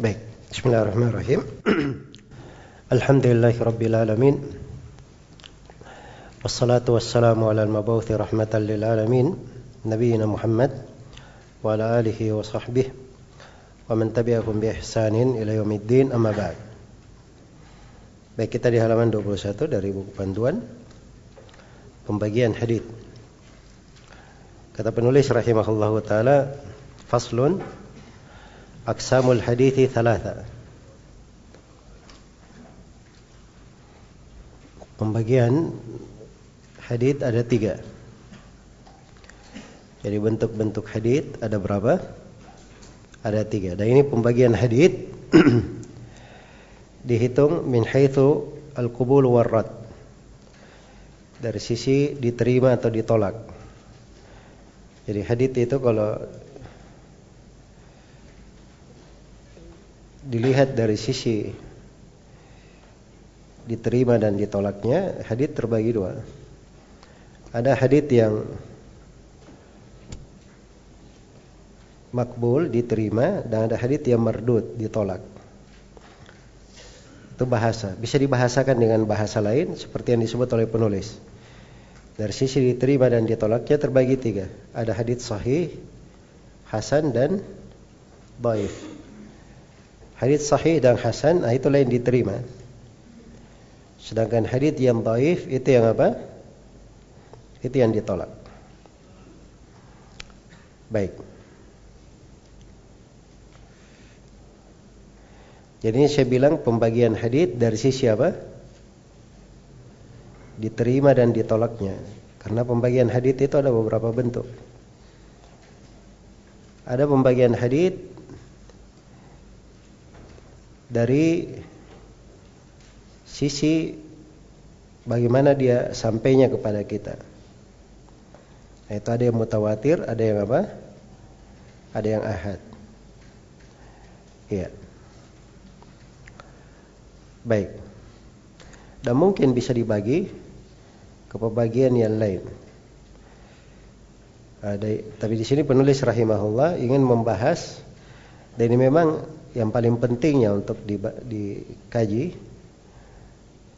Baik, Bismillahirrahmanirrahim. Alhamdulillahi Rabbil Alamin. Wassalatu wassalamu ala al-mabawthi rahmatan lil alamin. Nabiina Muhammad wa ala alihi wa sahbihi wa man tabi'ahum bi ihsanin ila yaumiddin amma ba'd. Baik, kita di halaman 21 dari buku panduan pembagian hadis. Kata penulis rahimahullahu taala, faslun Aksamul hadithi thalatha. Pembagian hadith ada tiga. Jadi bentuk-bentuk hadith ada berapa? Ada tiga. Dan ini pembagian hadith dihitung min haitsu al-qubul warrad. Dari sisi diterima atau ditolak. Jadi hadith itu kalau dilihat dari sisi diterima dan ditolaknya, hadith terbagi dua. Ada hadith yang makbul diterima dan ada hadith yang mardud ditolak. Itu bahasa. Bisa dibahasakan dengan bahasa lain seperti yang disebut oleh penulis. Dari sisi diterima dan ditolaknya terbagi tiga. Ada hadith sahih, hasan dan baif. Hadis sahih dan hasan, nah itulah yang diterima. Sedangkan hadis yang dhaif itu yang apa? Itu yang ditolak. Baik. Jadi saya bilang pembagian hadis dari sisi apa? Diterima dan ditolaknya. Karena pembagian hadis itu ada beberapa bentuk. Ada pembagian hadis dari sisi bagaimana dia sampainya kepada kita. Nah, itu ada yang mutawatir, ada yang apa? Ada yang ahad. Iya. Baik. Dan mungkin bisa dibagi ke pembagian yang lain. Ada, tapi di sini penulis rahimahullah ingin membahas dan ini memang yang paling pentingnya untuk dikaji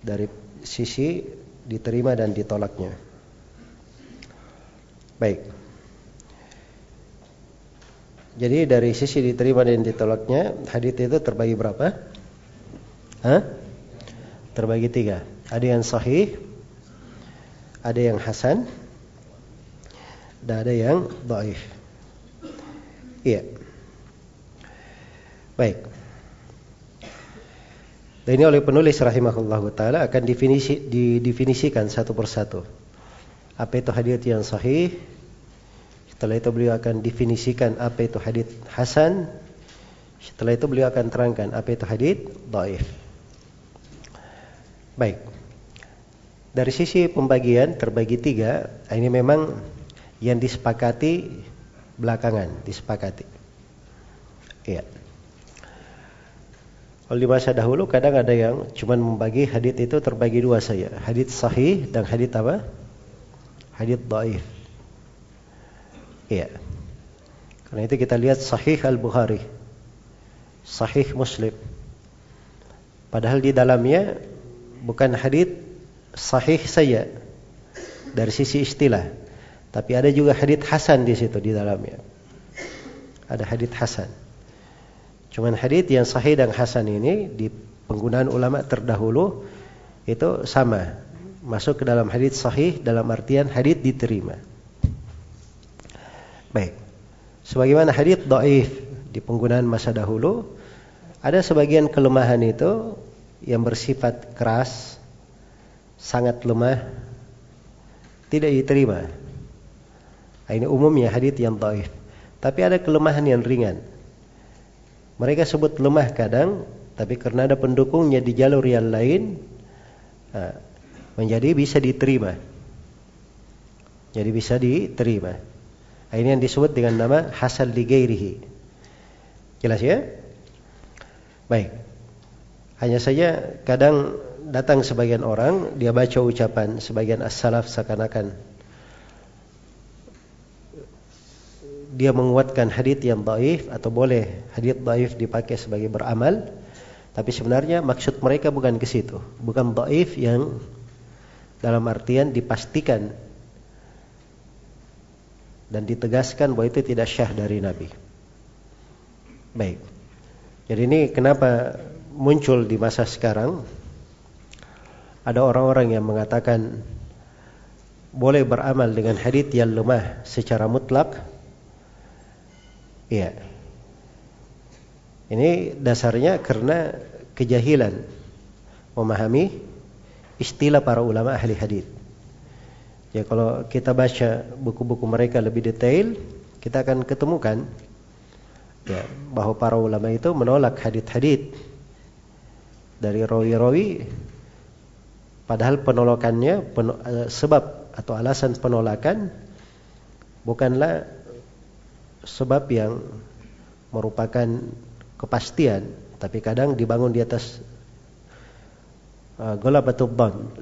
dari sisi diterima dan ditolaknya. Baik. Jadi dari sisi diterima dan ditolaknya, hadis itu terbagi berapa? Hah? Terbagi tiga. Ada yang sahih, ada yang hasan, dan ada yang dhaif. Iya. Baik. Dan ini oleh penulis rahimahullah taala akan definisi, didefinisikan satu persatu. Apa itu hadis yang sahih? Setelah itu beliau akan definisikan apa itu hadis hasan. Setelah itu beliau akan terangkan apa itu hadis dhaif. Baik. Dari sisi pembagian terbagi tiga, ini memang yang disepakati belakangan, disepakati. Iya. Kalau di masa dahulu kadang ada yang cuma membagi hadit itu terbagi dua saja. Hadit sahih dan hadit apa? Hadit dhaif. Iya. Karena itu kita lihat sahih Al-Bukhari. Sahih Muslim. Padahal di dalamnya bukan hadit sahih saja dari sisi istilah. Tapi ada juga hadit hasan di situ di dalamnya. Ada hadit hasan. Cuman hadis yang sahih dan hasan ini di penggunaan ulama terdahulu itu sama. Masuk ke dalam hadis sahih dalam artian hadis diterima. Baik. Sebagaimana hadis dhaif di penggunaan masa dahulu ada sebagian kelemahan itu yang bersifat keras, sangat lemah, tidak diterima. Ini umumnya hadis yang dhaif. Tapi ada kelemahan yang ringan. Mereka sebut lemah kadang, tapi karena ada pendukungnya di jalur yang lain, menjadi bisa diterima. Jadi bisa diterima. Nah, ini yang disebut dengan nama hasal ligairihi. Jelas ya? Baik. Hanya saja kadang datang sebagian orang, dia baca ucapan sebagian as-salaf seakan-akan dia menguatkan hadith yang daif atau boleh hadith daif dipakai sebagai beramal. Tapi sebenarnya maksud mereka bukan ke situ. Bukan daif yang dalam artian dipastikan dan ditegaskan bahwa itu tidak syah dari Nabi. Baik. Jadi ini kenapa muncul di masa sekarang ada orang-orang yang mengatakan boleh beramal dengan hadith yang lemah secara mutlak. Iya. Ini dasarnya karena kejahilan memahami istilah para ulama ahli hadith. Ya kalau kita baca buku-buku mereka lebih detail, kita akan ketemukan ya bahwa para ulama itu menolak hadith-hadith dari rawi-rawi padahal penolakannya pen, eh, sebab atau alasan penolakan bukanlah sebab yang merupakan kepastian tapi kadang dibangun di atas uh, golabatul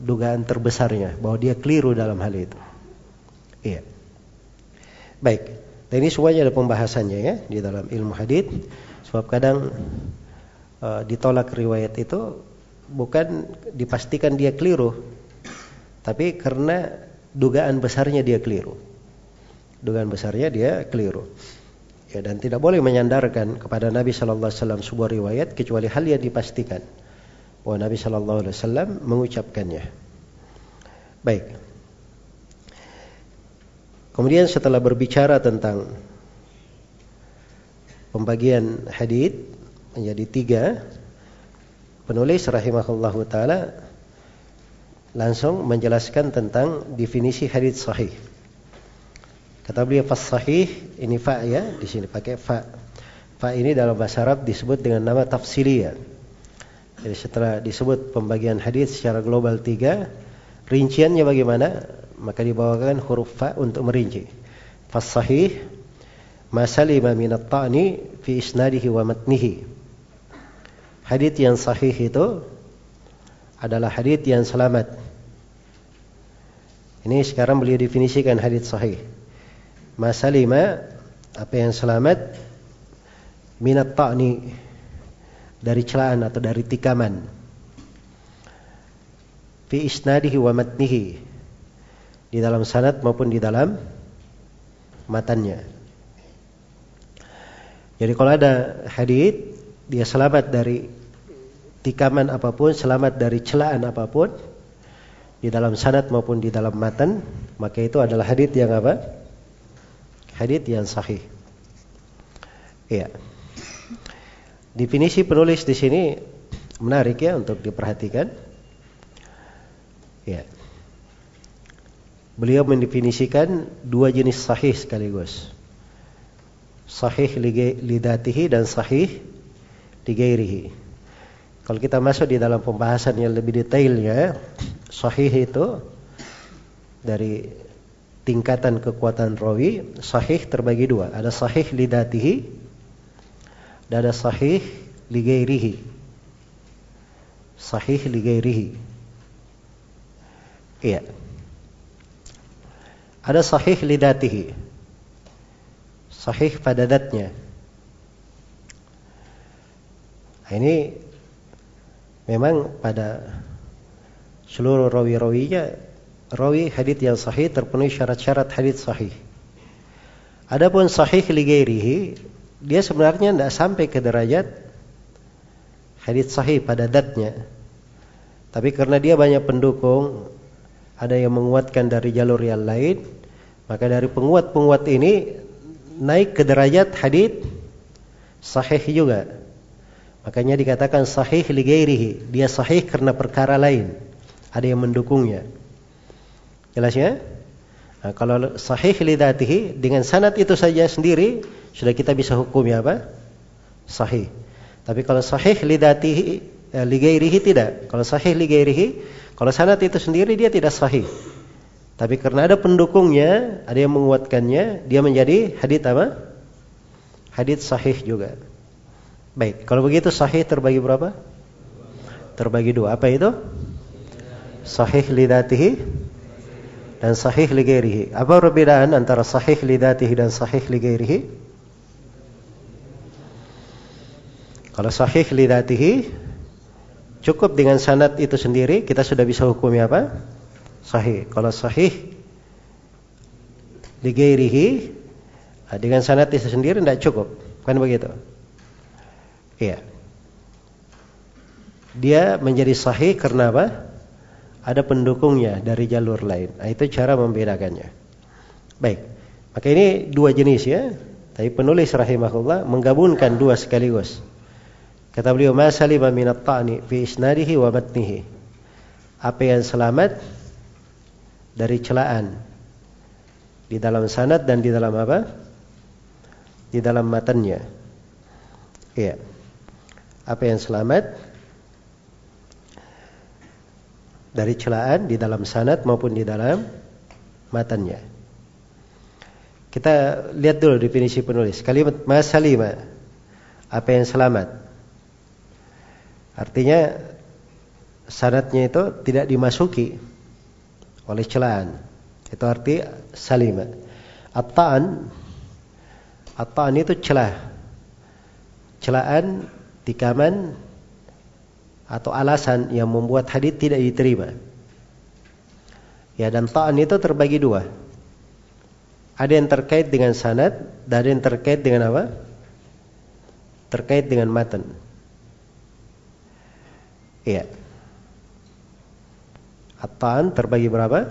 dugaan terbesarnya bahwa dia keliru dalam hal itu. Iya. Baik. Dan ini semuanya ada pembahasannya ya di dalam ilmu hadis. Sebab kadang uh, ditolak riwayat itu bukan dipastikan dia keliru, tapi karena dugaan besarnya dia keliru. Dugaan besarnya dia keliru. Ya, dan tidak boleh menyandarkan kepada Nabi Shallallahu Alaihi Wasallam sebuah riwayat kecuali hal yang dipastikan bahwa Nabi Shallallahu Alaihi Wasallam mengucapkannya. Baik. Kemudian setelah berbicara tentang pembagian hadith menjadi tiga, penulis rahimahullah taala langsung menjelaskan tentang definisi hadith sahih. Kata beliau fas sahih ini fa ya di sini pakai fa. Fa ini dalam bahasa Arab disebut dengan nama tafsiliyah. Jadi setelah disebut pembagian hadith secara global tiga, rinciannya bagaimana? maka dibawakan huruf fa untuk merinci. Fas sahih ma salima min at-ta'ni fi isnadihi wa matnihi. Hadits yang sahih itu adalah hadits yang selamat. Ini sekarang beliau definisikan hadits sahih. Ma salima apa yang selamat minat ta'ni dari celaan atau dari tikaman fi isnadihi wa matnihi di dalam sanad maupun di dalam matanya. Jadi kalau ada hadith dia selamat dari tikaman apa pun, selamat dari celaan apa pun di dalam sanad maupun di dalam matan, maka itu adalah hadith yang apa? Hadith yang sahih. Iya. Definisi penulis di sini menarik ya untuk diperhatikan. Ya beliau mendefinisikan dua jenis sahih sekaligus. Sahih lidatihi dan sahih ligairihi. Kalau kita masuk di dalam pembahasan yang lebih detailnya, sahih itu dari tingkatan kekuatan rawi, sahih terbagi dua. Ada sahih lidatihi dan ada sahih ligairihi. Sahih ligairihi. Iya. Ada sahih lidatihi. Sahih pada datnya. Nah, ini memang pada seluruh rawi-rawinya rawi hadith yang sahih terpenuhi syarat-syarat hadith sahih. Adapun sahih ligairihi dia sebenarnya tidak sampai ke derajat hadith sahih pada datnya. Tapi karena dia banyak pendukung, ada yang menguatkan dari jalur yang lain, maka dari penguat-penguat ini naik ke derajat hadith sahih juga. Makanya dikatakan sahih ligairihi. Dia sahih karena perkara lain. Ada yang mendukungnya. Jelas ya? Nah, kalau sahih lidatihi dengan sanad itu saja sendiri sudah kita bisa hukumnya apa? Sahih. Tapi kalau sahih lidatihi eh, ligairihi tidak. Kalau sahih ligairihi, kalau sanad itu sendiri dia tidak sahih. Tapi karena ada pendukungnya, ada yang menguatkannya, dia menjadi hadith apa? Hadith sahih juga. Baik, kalau begitu sahih terbagi berapa? Terbagi dua. Apa itu? Sahih lidatihi dan sahih li ghairihi. Apa perbedaan antara sahih li dzatihi dan sahih li ghairihi? Kalau sahih li dzatihi cukup dengan sanad itu sendiri kita sudah bisa hukumi apa? Sahih. Kalau sahih li ghairihi dengan sanad itu sendiri tidak cukup. Kan begitu? Iya. Dia menjadi sahih karena apa? Ada pendukungnya dari jalur lain. Nah, itu cara membedakannya. Baik. Maka ini dua jenis ya. Tapi penulis rahimahullah menggabungkan dua sekaligus. Kata beliau, "Ma salima min at-ta'ni fi isnadihi wa matnihi." Apa yang selamat dari celaan di dalam sanad dan di dalam apa? Di dalam matanya. Iya. Apa yang selamat dari celaan di dalam sanad maupun di dalam matanya. Kita lihat dulu definisi penulis. Kalimat masalima apa yang selamat Artinya sanatnya itu tidak dimasuki oleh celaan. Itu arti salima. At-ta'an At-ta'an itu celah. Celaan, tikaman atau alasan yang membuat hadis tidak diterima. Ya dan ta'an itu terbagi dua. Ada yang terkait dengan sanad dan ada yang terkait dengan apa? Terkait dengan matan. Iya. At-ta'an terbagi berapa?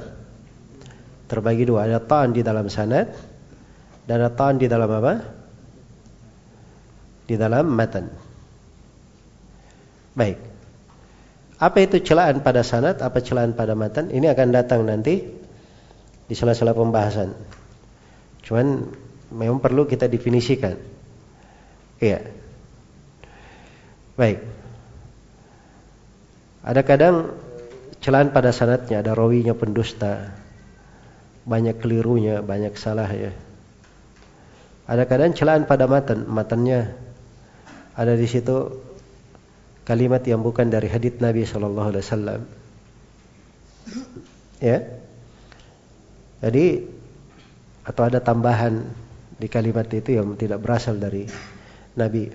Terbagi dua. Ada ta'an di dalam sanad dan ada ta'an di dalam apa? Di dalam matan. Baik. Apa itu celaan pada sanad, apa celaan pada matan? Ini akan datang nanti di sela-sela pembahasan. Cuman memang perlu kita definisikan. Iya. Baik. Ada kadang celaan pada sanatnya, ada rawinya pendusta, banyak kelirunya, banyak salah ya. Ada kadang celaan pada matan, matannya ada di situ kalimat yang bukan dari hadits Nabi Shallallahu Alaihi Wasallam. Ya, jadi atau ada tambahan di kalimat itu yang tidak berasal dari Nabi.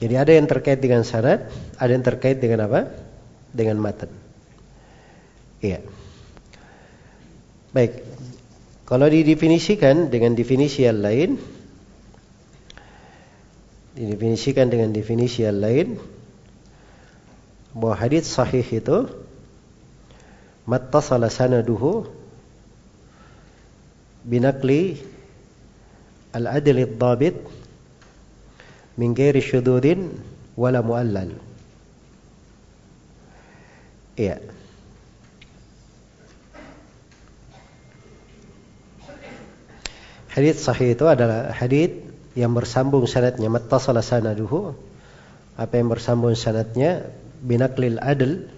Jadi ada yang terkait dengan sanad, ada yang terkait dengan apa? Dengan matan. Iya. Baik. Kalau didefinisikan dengan definisi yang lain, didefinisikan dengan definisi yang lain, bahwa hadis sahih itu mattasala sanaduhu binakli al-adl ad-dabit min ghairi syududin wala muallal. Iya. Hadis sahih itu adalah hadis yang bersambung sanadnya mattasala sanaduhu apa yang bersambung sanadnya binaklil adl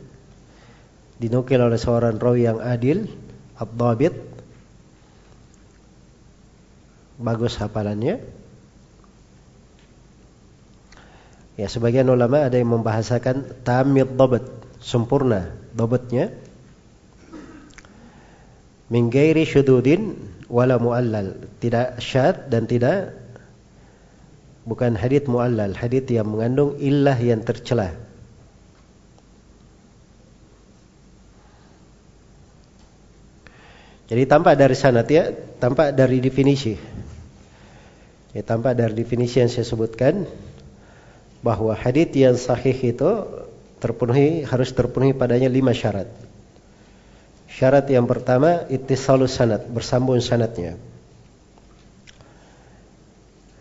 dinukil oleh seorang rawi yang adil ad-dhabit bagus hafalannya. Ya sebagian ulama ada yang membahasakan tamid dobat sempurna dobatnya min ghairi syududin wala muallal. Tidak syad dan tidak bukan hadith muallal hadith yang mengandung illah yang tercela jadi tampak dari sanad ya tampak dari definisi ya tampak dari definisi yang saya sebutkan bahwa hadis yang sahih itu terpenuhi harus terpenuhi padanya lima syarat. Syarat yang pertama ittisalus sanad, bersambung sanadnya.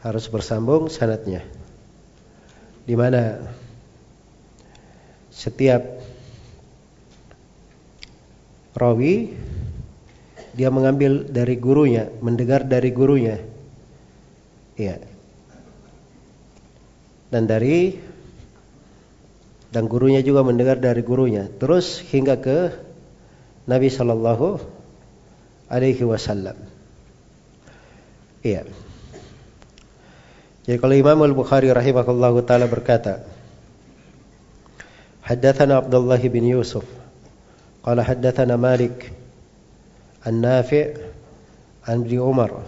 Harus bersambung sanadnya. Di mana setiap rawi dia mengambil dari gurunya, mendengar dari gurunya. Iya, dan dari dan gurunya juga mendengar dari gurunya terus hingga ke Nabi Shallallahu Alaihi Wasallam. Iya. Jadi kalau Imam Al Bukhari rahimahullahu taala berkata, Haddatsana Abdullah bin Yusuf, qala haddatsana Malik An-Nafi' an Ibnu Umar.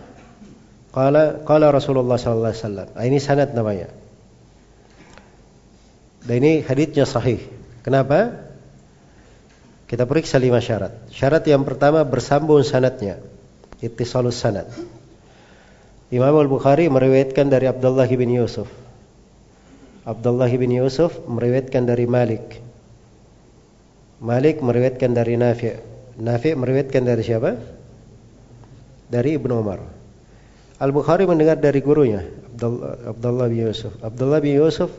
Qala qala Rasulullah sallallahu alaihi wasallam. Ah, ini sanad namanya. Dan ini hadisnya sahih. Kenapa? Kita periksa lima syarat. Syarat yang pertama bersambung sanadnya. Ittisalus sanad. Imam Al-Bukhari meriwayatkan dari Abdullah bin Yusuf. Abdullah bin Yusuf meriwayatkan dari Malik. Malik meriwayatkan dari Nafi'. Nafi' meriwayatkan dari siapa? Dari Ibnu Umar. Al-Bukhari mendengar dari gurunya Abdullah, Abdullah bin Yusuf. Abdullah bin Yusuf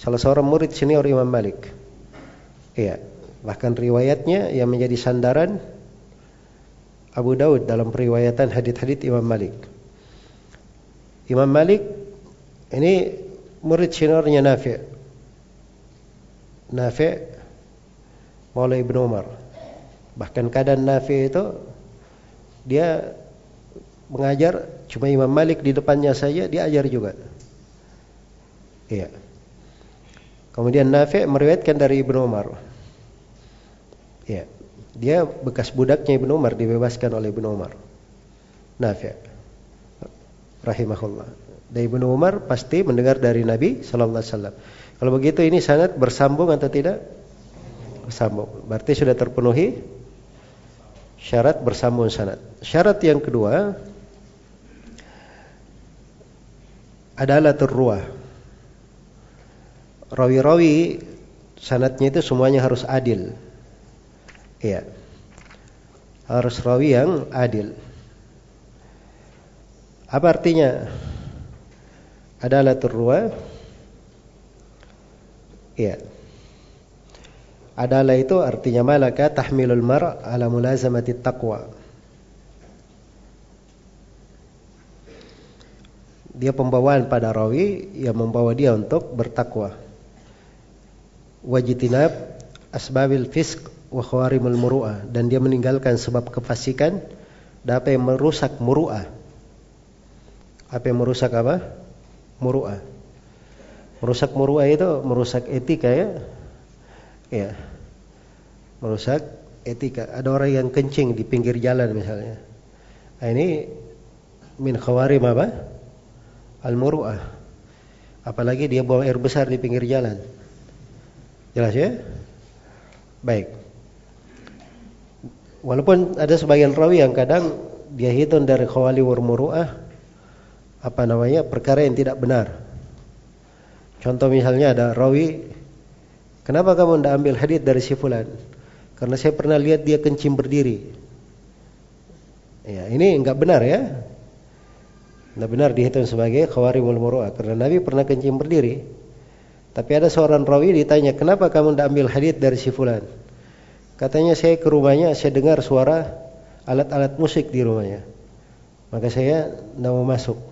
salah seorang murid senior Imam Malik. Iya, bahkan riwayatnya yang menjadi sandaran Abu Daud dalam periwayatan hadith-hadith Imam Malik. Imam Malik ini murid seniornya Nafi'. Nafi' Maula Ibnu Umar. Bahkan keadaan Nafi itu dia mengajar cuma Imam Malik di depannya saja dia ajar juga. Iya. Kemudian Nafi meriwayatkan dari Ibnu Umar. Iya. Dia bekas budaknya Ibnu Umar dibebaskan oleh Ibnu Umar. Nafi rahimahullah. Dari Ibnu Umar pasti mendengar dari Nabi sallallahu alaihi wasallam. Kalau begitu ini sangat bersambung atau tidak? Bersambung. Berarti sudah terpenuhi syarat bersambung sanad. Syarat yang kedua adalah terruah. Rawi-rawi sanatnya itu semuanya harus adil. Iya. Harus rawi yang adil. Apa artinya? Adalah terruah. Iya. Adalah itu artinya malaka tahmilul mar' ala mulazamati taqwa. dia pembawaan pada rawi yang membawa dia untuk bertakwa. Wajitinab asbabil fisk wa khawarimul muru'ah dan dia meninggalkan sebab kefasikan dan apa yang merusak muru'ah. Apa yang merusak apa? Muru'ah. Merusak muru'ah itu merusak etika ya. Ya. Merusak etika. Ada orang yang kencing di pinggir jalan misalnya. Nah, ini min khawarim apa? al-muru'ah. Apalagi dia bawa air besar di pinggir jalan. Jelas ya? Baik. Walaupun ada sebagian rawi yang kadang dia hitung dari khawali war muru'ah apa namanya perkara yang tidak benar. Contoh misalnya ada rawi Kenapa kamu tidak ambil hadith dari si fulan? Karena saya pernah lihat dia kencing berdiri. Ya, ini enggak benar ya. Nah benar dihitung sebagai khawarimul muru'ah karena Nabi pernah kencing berdiri. Tapi ada seorang rawi ditanya, "Kenapa kamu tidak ambil hadis dari si fulan?" Katanya saya ke rumahnya, saya dengar suara alat-alat musik di rumahnya. Maka saya tidak mau masuk.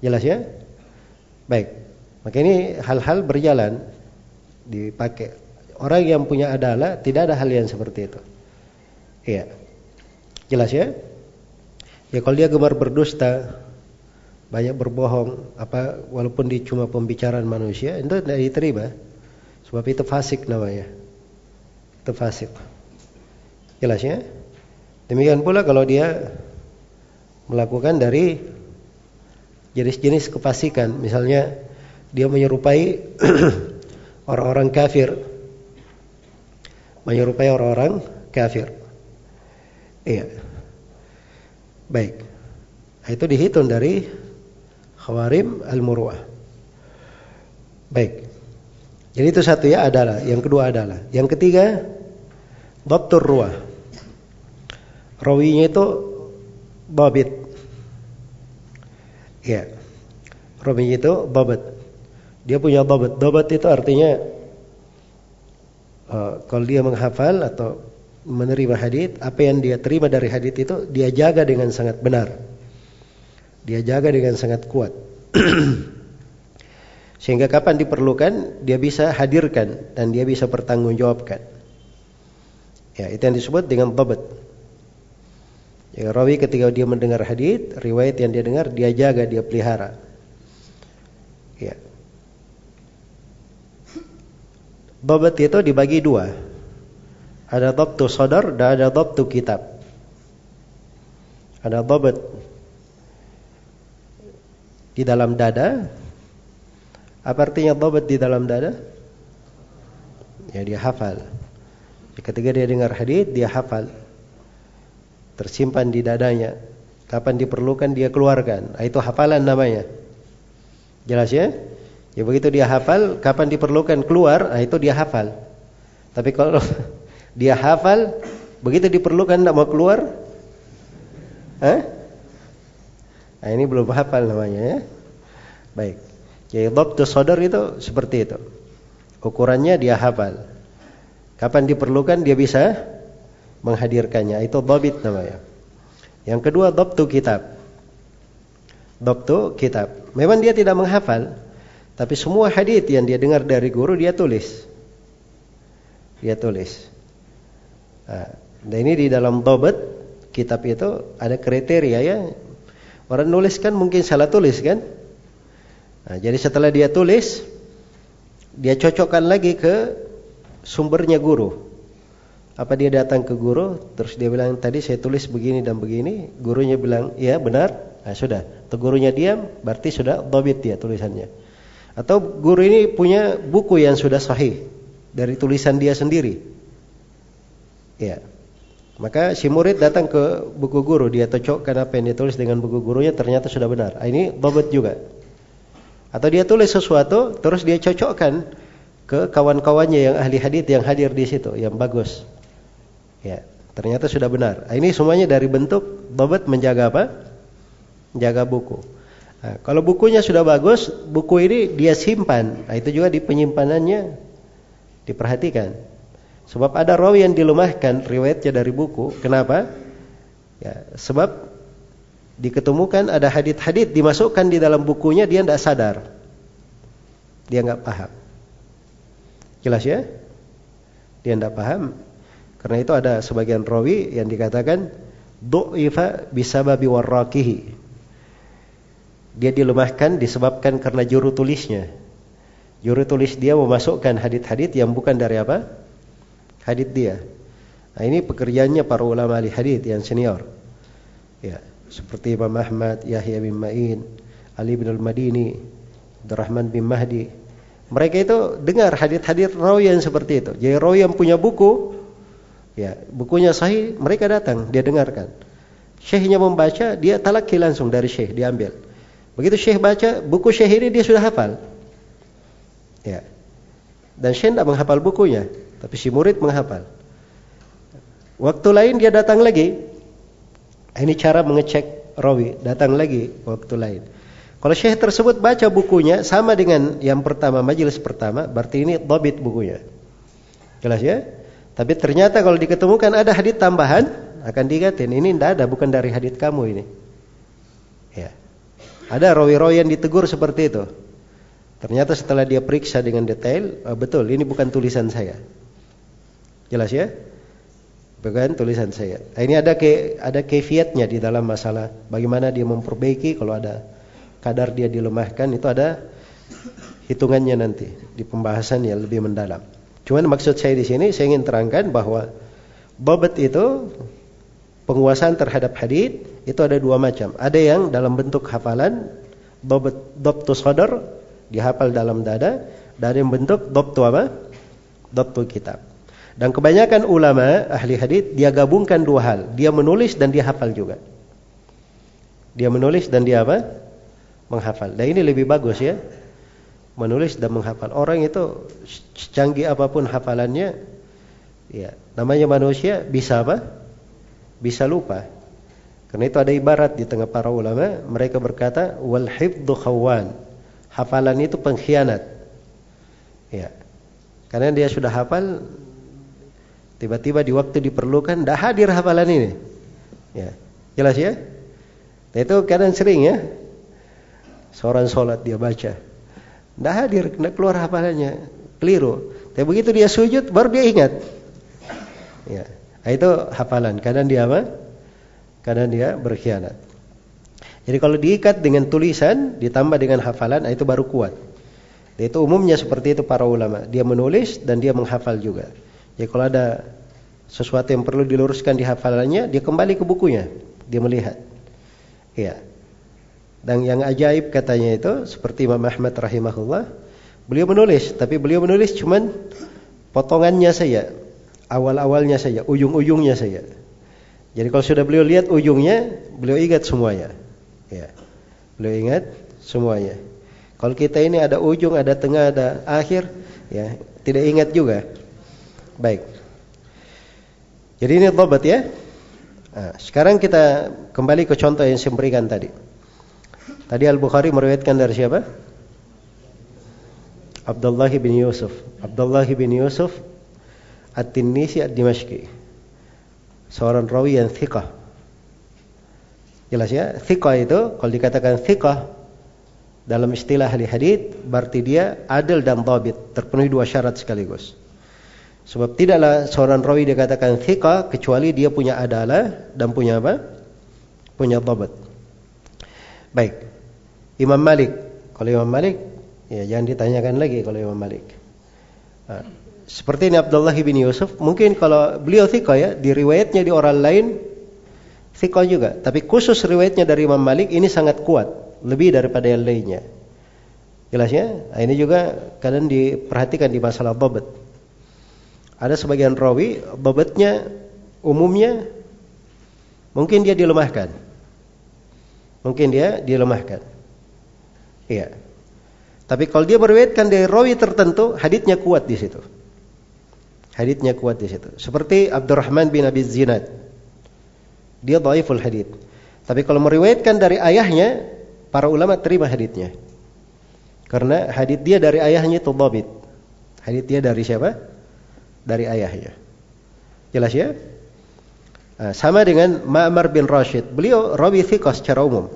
Jelas ya? Baik. Maka ini hal-hal berjalan dipakai. Orang yang punya adalah tidak ada hal yang seperti itu. Iya. Jelas ya? Ya kalau dia gemar berdusta, banyak berbohong, apa walaupun dia cuma pembicaraan manusia, itu tidak diterima. Sebab itu fasik namanya. Itu fasik. Jelas ya? Demikian pula kalau dia melakukan dari jenis-jenis kefasikan, misalnya dia menyerupai orang-orang kafir, menyerupai orang-orang kafir. Iya. Baik. Nah, itu dihitung dari khawarim al-muru'ah. Baik. Jadi itu satu ya adalah, yang kedua adalah. Yang ketiga Dhabtur ruah. Rawinya itu babit. Ya. Rawinya itu babat. Dia punya babat. Babat itu artinya uh, kalau dia menghafal atau menerima hadis, apa yang dia terima dari hadis itu dia jaga dengan sangat benar. Dia jaga dengan sangat kuat. Sehingga kapan diperlukan dia bisa hadirkan dan dia bisa pertanggungjawabkan. Ya, itu yang disebut dengan babat. Ya, rawi ketika dia mendengar hadis, riwayat yang dia dengar dia jaga, dia pelihara. Ya. Babat itu dibagi dua. Ada dhabtu sadar dan ada dhabtu kitab. Ada dhabat di dalam dada. Apa artinya dhabat di dalam dada? Ya dia hafal. Ketika dia dengar hadis dia hafal. Tersimpan di dadanya. Kapan diperlukan dia keluarkan. Nah, itu hafalan namanya. Jelas ya? Ya begitu dia hafal, kapan diperlukan keluar, nah itu dia hafal. Tapi kalau dia hafal, begitu diperlukan tidak mau keluar, Hah? Nah ini belum hafal namanya ya. Baik. Jadi dhabtu sadar itu seperti itu. Ukurannya dia hafal. Kapan diperlukan dia bisa menghadirkannya. Itu dhabit namanya. Yang kedua dhabtu kitab. Dhabtu kitab. Memang dia tidak menghafal, tapi semua hadis yang dia dengar dari guru dia tulis. Dia tulis. Nah, dan ini di dalam dhabat kitab itu ada kriteria ya. Orang nulis kan mungkin salah tulis kan? Nah, jadi setelah dia tulis, dia cocokkan lagi ke sumbernya guru. Apa dia datang ke guru, terus dia bilang tadi saya tulis begini dan begini, gurunya bilang iya benar, nah, sudah. Atau gurunya diam, berarti sudah dobit dia tulisannya. Atau guru ini punya buku yang sudah sahih dari tulisan dia sendiri. Ya. Maka si murid datang ke buku guru, dia cocokkan apa yang ditulis dengan buku gurunya ternyata sudah benar. Ah, ini bobot juga. Atau dia tulis sesuatu, terus dia cocokkan ke kawan-kawannya yang ahli hadis yang hadir di situ, yang bagus. Ya, ternyata sudah benar. Ah, ini semuanya dari bentuk bobot menjaga apa? Menjaga buku. Nah, kalau bukunya sudah bagus, buku ini dia simpan. Nah, itu juga di penyimpanannya diperhatikan. Sebab ada rawi yang dilemahkan riwayatnya dari buku. Kenapa? Ya, sebab diketemukan ada hadit-hadit dimasukkan di dalam bukunya dia tidak sadar. Dia nggak paham. Jelas ya? Dia tidak paham. Karena itu ada sebagian rawi yang dikatakan du'ifa bisababi warraqihi. Dia dilemahkan disebabkan karena juru tulisnya. Juru tulis dia memasukkan hadit-hadit yang bukan dari apa? hadith dia. Nah, ini pekerjaannya para ulama ahli hadith yang senior. Ya, seperti Imam Ahmad, Yahya bin Ma'in, Ali bin Al-Madini, Abdurrahman bin Mahdi. Mereka itu dengar hadith-hadith rawi yang seperti itu. Jadi rawi yang punya buku, ya, bukunya sahih, mereka datang, dia dengarkan. Syekhnya membaca, dia talaki langsung dari syekh, diambil. Begitu syekh baca, buku syekh ini dia sudah hafal. Ya. Dan syekh tidak menghafal bukunya. Tapi si murid menghafal. Waktu lain dia datang lagi. Ini cara mengecek rawi. Datang lagi waktu lain. Kalau syekh tersebut baca bukunya sama dengan yang pertama, majelis pertama, berarti ini dobit bukunya. Jelas ya? Tapi ternyata kalau diketemukan ada hadit tambahan, akan diingatin ini tidak ada, bukan dari hadit kamu ini. Ya. Ada rawi-rawi yang ditegur seperti itu. Ternyata setelah dia periksa dengan detail, oh, betul ini bukan tulisan saya. Jelas ya? Bukan tulisan saya. Nah, ini ada ke, ada kefiatnya di dalam masalah bagaimana dia memperbaiki kalau ada kadar dia dilemahkan itu ada hitungannya nanti di pembahasan yang lebih mendalam. Cuman maksud saya di sini saya ingin terangkan bahwa babat itu penguasaan terhadap hadis itu ada dua macam. Ada yang dalam bentuk hafalan babat dobtu sadar dihafal dalam dada yang bentuk dobtu apa? Dobtu kitab. Dan kebanyakan ulama ahli hadis dia gabungkan dua hal, dia menulis dan dia hafal juga. Dia menulis dan dia apa? Menghafal. Dan ini lebih bagus ya. Menulis dan menghafal. Orang itu canggih apa pun hafalannya, ya namanya manusia bisa apa? Bisa lupa. Karena itu ada ibarat di tengah para ulama, mereka berkata wal hifdhu khawan. Hafalan itu pengkhianat. Ya. Karena dia sudah hafal, Tiba-tiba di waktu diperlukan tidak hadir hafalan ini. Ya, jelas ya? Nah, itu kadang sering ya. Seorang sholat dia baca. Tidak hadir, tidak keluar hafalannya. Keliru. Tapi begitu dia sujud, baru dia ingat. Ya. Nah, itu hafalan. Kadang dia apa? Kadang dia berkhianat. Jadi kalau diikat dengan tulisan, ditambah dengan hafalan, nah itu baru kuat. Itu umumnya seperti itu para ulama. Dia menulis dan dia menghafal juga. Ya kalau ada sesuatu yang perlu diluruskan di hafalannya, dia kembali ke bukunya. dia melihat. Iya. Dan yang ajaib katanya itu seperti Imam Ahmad rahimahullah, beliau menulis, tapi beliau menulis cuman potongannya saja, awal-awalnya saja, ujung-ujungnya saja. Jadi kalau sudah beliau lihat ujungnya, beliau ingat semuanya. Ya. Beliau ingat semuanya. Kalau kita ini ada ujung, ada tengah, ada akhir, ya, tidak ingat juga. Baik. Jadi ini dhabat ya. Nah, sekarang kita kembali ke contoh yang saya berikan tadi. Tadi Al-Bukhari meriwayatkan dari siapa? Abdullah bin Yusuf. Abdullah bin Yusuf At-Tinnisi Ad-Dimashqi. Seorang rawi yang thiqah. Jelas ya? Thiqah itu kalau dikatakan thiqah dalam istilah ahli hadith berarti dia adil dan dhabit, terpenuhi dua syarat sekaligus. Sebab tidaklah seorang rawi dikatakan thiqah kecuali dia punya adalah dan punya apa? Punya dhabat. Baik. Imam Malik. Kalau Imam Malik, ya jangan ditanyakan lagi kalau Imam Malik. Nah, seperti ini Abdullah bin Yusuf, mungkin kalau beliau thiqah ya, di riwayatnya di orang lain thiqah juga. Tapi khusus riwayatnya dari Imam Malik ini sangat kuat lebih daripada yang lainnya. Jelas ya? Nah, ini juga kadang diperhatikan di masalah babat. Ada sebagian rawi babatnya umumnya mungkin dia dilemahkan. Mungkin dia dilemahkan. Iya. Tapi kalau dia berwetkan dari rawi tertentu, haditnya kuat di situ. Haditnya kuat di situ. Seperti Abdurrahman bin Abi Zinad. Dia dhaiful hadit. Tapi kalau meriwayatkan dari ayahnya, Para ulama terima haditnya. Karena hadit dia dari ayahnya itu dhabit. Hadit dia dari siapa? Dari ayahnya. Jelas ya? Nah, sama dengan Ma'mar bin Rashid. Beliau rawi thiqah secara umum.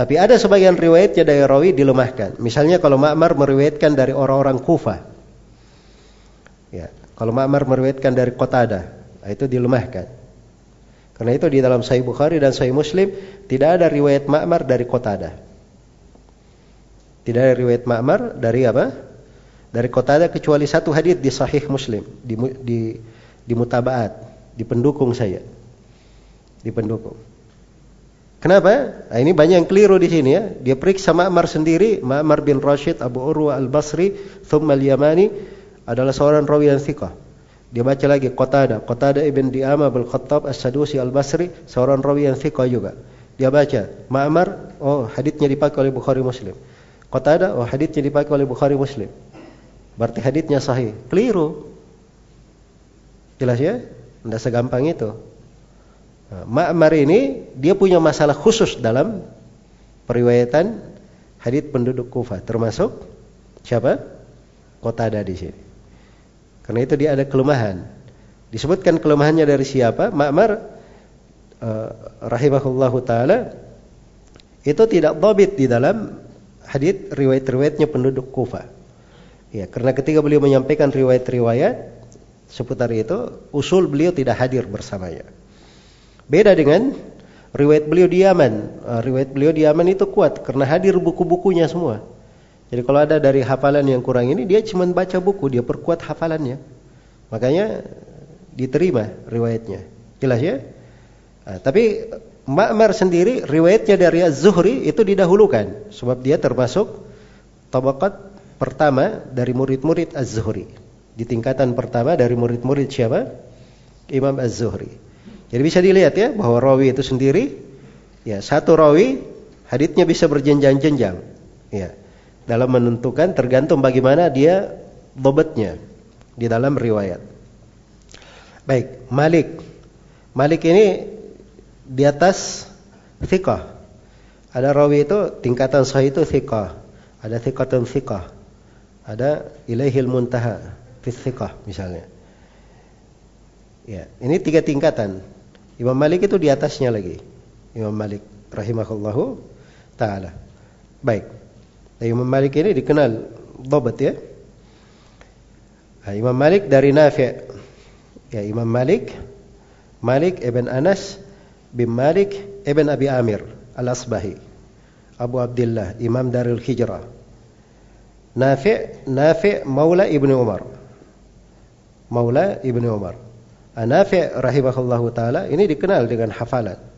Tapi ada sebagian riwayatnya dari rawi dilemahkan. Misalnya kalau Ma'mar meriwayatkan dari orang-orang Kufah. Ya, kalau Ma'mar meriwayatkan dari Qatada, itu dilemahkan. Karena itu di dalam Sahih Bukhari dan Sahih Muslim tidak ada riwayat Ma'mar dari Qatada. Tidak ada riwayat Ma'mar dari apa? Dari Qatada kecuali satu hadis di Sahih Muslim, di di di mutabaat, di pendukung saya. Di pendukung. Kenapa? Nah, ini banyak yang keliru di sini ya. Dia periksa Ma'mar sendiri, Ma'mar bin Rashid Abu Urwa Al-Basri, Thumma Al-Yamani adalah seorang rawi yang thiqah. Dia baca lagi Qatada, Qatada ibn Di'ama bil Khattab As-Sadusi Al-Basri, seorang rawi yang thiqah juga. Dia baca Ma'mar, oh hadisnya dipakai oleh Bukhari Muslim. Qatada, oh hadisnya dipakai oleh Bukhari Muslim. Berarti hadisnya sahih. Keliru. Jelas ya? Tidak segampang itu. Nah, Ma'mar ini dia punya masalah khusus dalam periwayatan hadis penduduk Kufah, termasuk siapa? Qatada di sini. Karena itu dia ada kelemahan. Disebutkan kelemahannya dari siapa? Ma'mar uh, rahimahullahu taala itu tidak dhabit di dalam hadis riwayat-riwayatnya penduduk Kufah. Ya, karena ketika beliau menyampaikan riwayat-riwayat seputar itu, usul beliau tidak hadir bersamanya. Beda dengan riwayat beliau di Yaman. Uh, riwayat beliau di Yaman itu kuat karena hadir buku-bukunya semua. Jadi kalau ada dari hafalan yang kurang ini, dia cuma baca buku, dia perkuat hafalannya. Makanya diterima riwayatnya. Jelas ya? Nah, tapi Ma'mar sendiri riwayatnya dari Az-Zuhri itu didahulukan sebab dia termasuk tabakat pertama dari murid-murid Az-Zuhri. Di tingkatan pertama dari murid-murid siapa? Imam Az-Zuhri. Jadi bisa dilihat ya bahwa rawi itu sendiri ya satu rawi haditnya bisa berjenjang-jenjang. Ya dalam menentukan tergantung bagaimana dia bobotnya di dalam riwayat. Baik, Malik. Malik ini di atas thiqah. Ada rawi itu tingkatan sahih itu thiqah. Ada thiqatun thiqah. Ada ilaihil muntaha fi thiqah misalnya. Ya, ini tiga tingkatan. Imam Malik itu di atasnya lagi. Imam Malik rahimahullahu taala. Baik. Imam Malik ini dikenal dhabat ya. Nah, Imam Malik dari Nafi' ya Imam Malik Malik ibn Anas bin Malik ibn Abi Amir Al-Asbahi Abu Abdullah Imam Darul Hijrah Nafi' Nafi' Maula Ibnu Umar Maula Ibnu Umar ah, Nafi' rahimahullahu taala ini dikenal dengan hafalan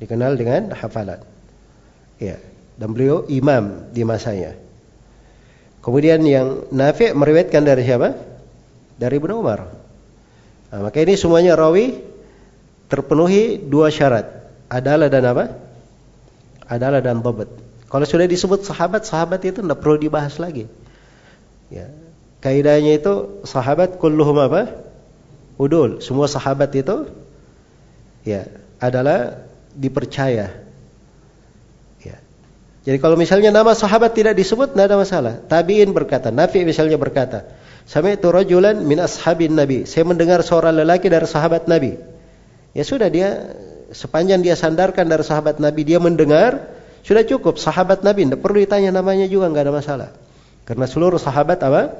dikenal dengan hafalan. Ya, dan beliau imam di masanya. Kemudian yang Nafi' meriwayatkan dari siapa? Dari Ibnu Umar. Nah, maka ini semuanya rawi terpenuhi dua syarat. Adalah dan apa? Adalah dan dhabt. Kalau sudah disebut sahabat, sahabat itu tidak perlu dibahas lagi. Ya. Kaidahnya itu sahabat kulluhum apa? Udul. Semua sahabat itu ya adalah dipercaya. Ya. Jadi kalau misalnya nama sahabat tidak disebut tidak ada masalah. Tabi'in berkata, Nafi misalnya berkata, itu rajulan min ashabin Nabi. Saya mendengar seorang lelaki dari sahabat Nabi. Ya sudah dia sepanjang dia sandarkan dari sahabat Nabi, dia mendengar, sudah cukup sahabat Nabi, tidak perlu ditanya namanya juga nggak ada masalah. Karena seluruh sahabat apa?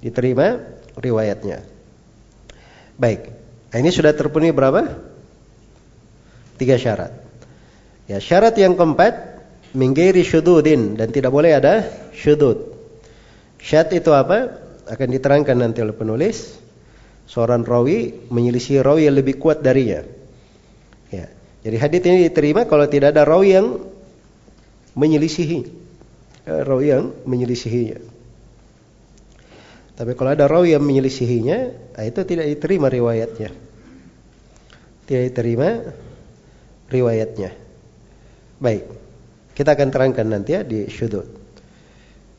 Diterima riwayatnya. Baik. Nah, ini sudah terpenuhi berapa? Tiga syarat. Ya, syarat yang keempat minggiri syududin dan tidak boleh ada syudud. Syarat itu apa? Akan diterangkan nanti oleh penulis. Seorang rawi menyelisih rawi yang lebih kuat darinya. Ya. Jadi hadis ini diterima kalau tidak ada rawi yang menyelisihi. Ya, rawi yang menyelisihinya. Tapi kalau ada rawi yang menyelisihinya, nah itu tidak diterima riwayatnya. Tidak diterima riwayatnya. Baik. Kita akan terangkan nanti ya di syudud.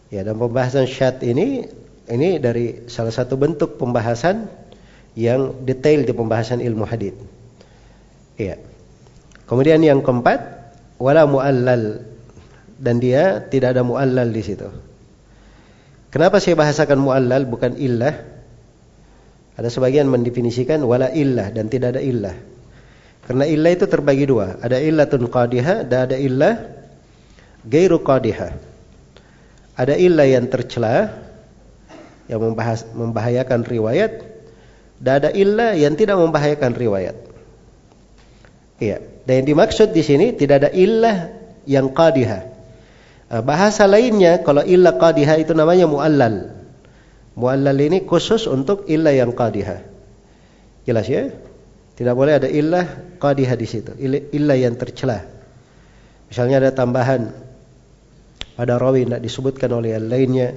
Ya, dan pembahasan syad ini ini dari salah satu bentuk pembahasan yang detail di pembahasan ilmu hadis. Iya. Kemudian yang keempat, wala muallal dan dia tidak ada muallal di situ. Kenapa saya bahasakan muallal bukan illah? Ada sebagian mendefinisikan wala illah dan tidak ada illah. Karena illah itu terbagi dua. Ada illatun qadiha dan ada illah gairu qadiha. Ada illah yang tercela yang membahas, membahayakan riwayat dan ada illah yang tidak membahayakan riwayat. Iya. Dan yang dimaksud di sini tidak ada illah yang qadiha. Eh, bahasa lainnya kalau illa qadiha itu namanya muallal. Muallal ini khusus untuk illa yang qadiha. Jelas ya? Tidak boleh ada illah qadiha di situ. Illa yang tercela. Misalnya ada tambahan pada rawi tidak disebutkan oleh yang lainnya.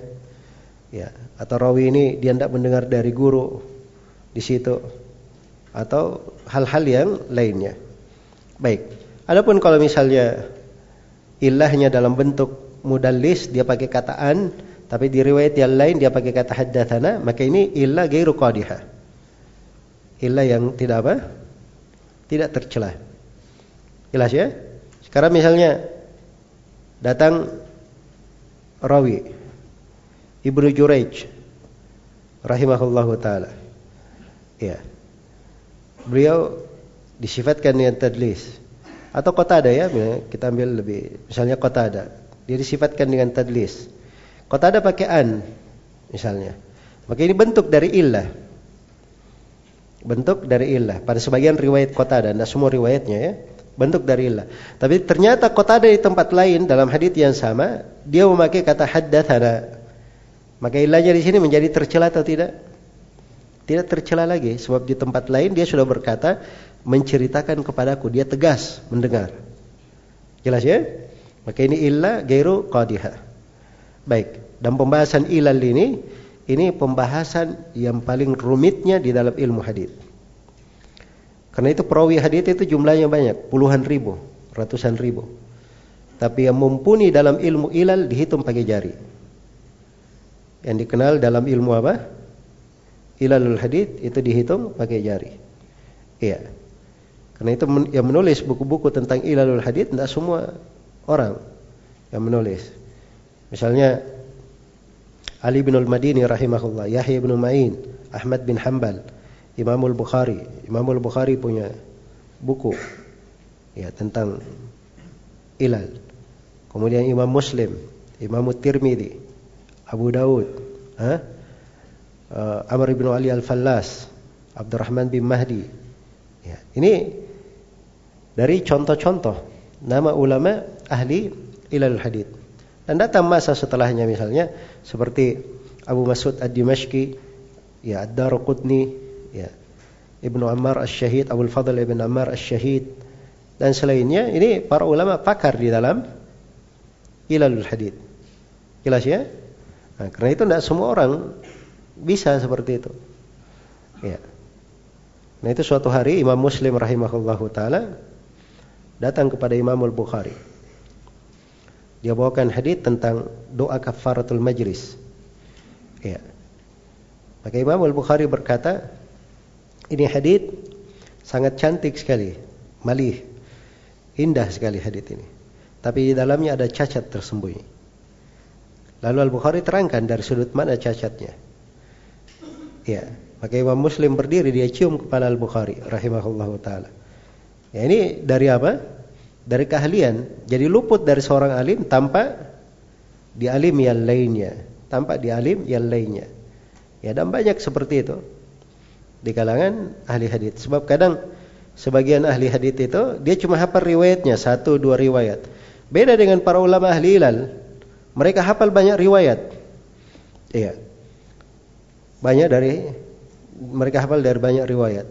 Ya, atau rawi ini dia tidak mendengar dari guru di situ atau hal-hal yang lainnya. Baik. Adapun kalau misalnya ilahnya dalam bentuk mudallis dia pakai kataan tapi di riwayat yang lain dia pakai kata haddatsana maka ini ilah gairu qadiha. Ilah yang tidak apa? Tidak tercela. Jelas ya? Sekarang misalnya datang rawi Ibnu Juraij rahimahullahu taala. Ya beliau disifatkan dengan tadlis atau kota ada ya, kita ambil lebih. Misalnya kota ada. Dia disifatkan dengan tadlis. Kota ada pakai an, misalnya. Maka ini bentuk dari illah. Bentuk dari illah. Pada sebagian riwayat kota ada, tidak semua riwayatnya ya. Bentuk dari illah. Tapi ternyata kota ada di tempat lain dalam hadits yang sama, dia memakai kata haddatsana. Maka ilahnya di sini menjadi tercela atau tidak? Tidak tercela lagi sebab di tempat lain dia sudah berkata menceritakan kepadaku, dia tegas mendengar. Jelas ya? Maka ini illa gairu qadiha. Baik, dan pembahasan ilal ini ini pembahasan yang paling rumitnya di dalam ilmu hadis. Karena itu perawi hadis itu jumlahnya banyak, puluhan ribu, ratusan ribu. Tapi yang mumpuni dalam ilmu ilal dihitung pakai jari. Yang dikenal dalam ilmu apa? Ilalul hadis itu dihitung pakai jari. Iya. Karena itu yang menulis buku-buku tentang ilalul hadith tidak semua orang yang menulis. Misalnya Ali bin Al-Madini rahimahullah, Yahya bin Ma'in, Ahmad bin Hanbal, Imamul Bukhari. Imamul Bukhari punya buku ya tentang ilal. Kemudian Imam Muslim, Imam Tirmidzi, Abu Daud, ha? Uh, Amr bin Ali Al-Fallas, Abdurrahman bin Mahdi. Ya, ini dari contoh-contoh nama ulama ahli ilal hadith. Dan datang masa setelahnya misalnya seperti Abu Mas'ud Ad-Dimashqi, ya Ad-Daruqutni, ya Ibnu Ammar Asy-Syahid, Abu Fadl Ibn Ammar Asy-Syahid, dan selainnya ini para ulama pakar di dalam ilalul hadith. Jelas ya? Nah, karena itu tidak semua orang bisa seperti itu. Ya. Nah itu suatu hari Imam Muslim rahimahullahu taala datang kepada Imam Al-Bukhari. Dia bawakan hadis tentang doa kafaratul majlis. Ya. Maka Imam Al-Bukhari berkata, ini hadis sangat cantik sekali, malih, indah sekali hadis ini. Tapi di dalamnya ada cacat tersembunyi. Lalu Al-Bukhari terangkan dari sudut mana cacatnya. Ya, maka Imam Muslim berdiri dia cium kepala Al-Bukhari rahimahullahu taala. Ya ini dari apa? Dari keahlian. Jadi luput dari seorang alim tanpa di alim yang lainnya, tanpa di alim yang lainnya. Ya dan banyak seperti itu di kalangan ahli hadis. Sebab kadang sebagian ahli hadis itu dia cuma hafal riwayatnya satu dua riwayat. Beda dengan para ulama ahli ilal. Mereka hafal banyak riwayat. Iya. Banyak dari mereka hafal dari banyak riwayat.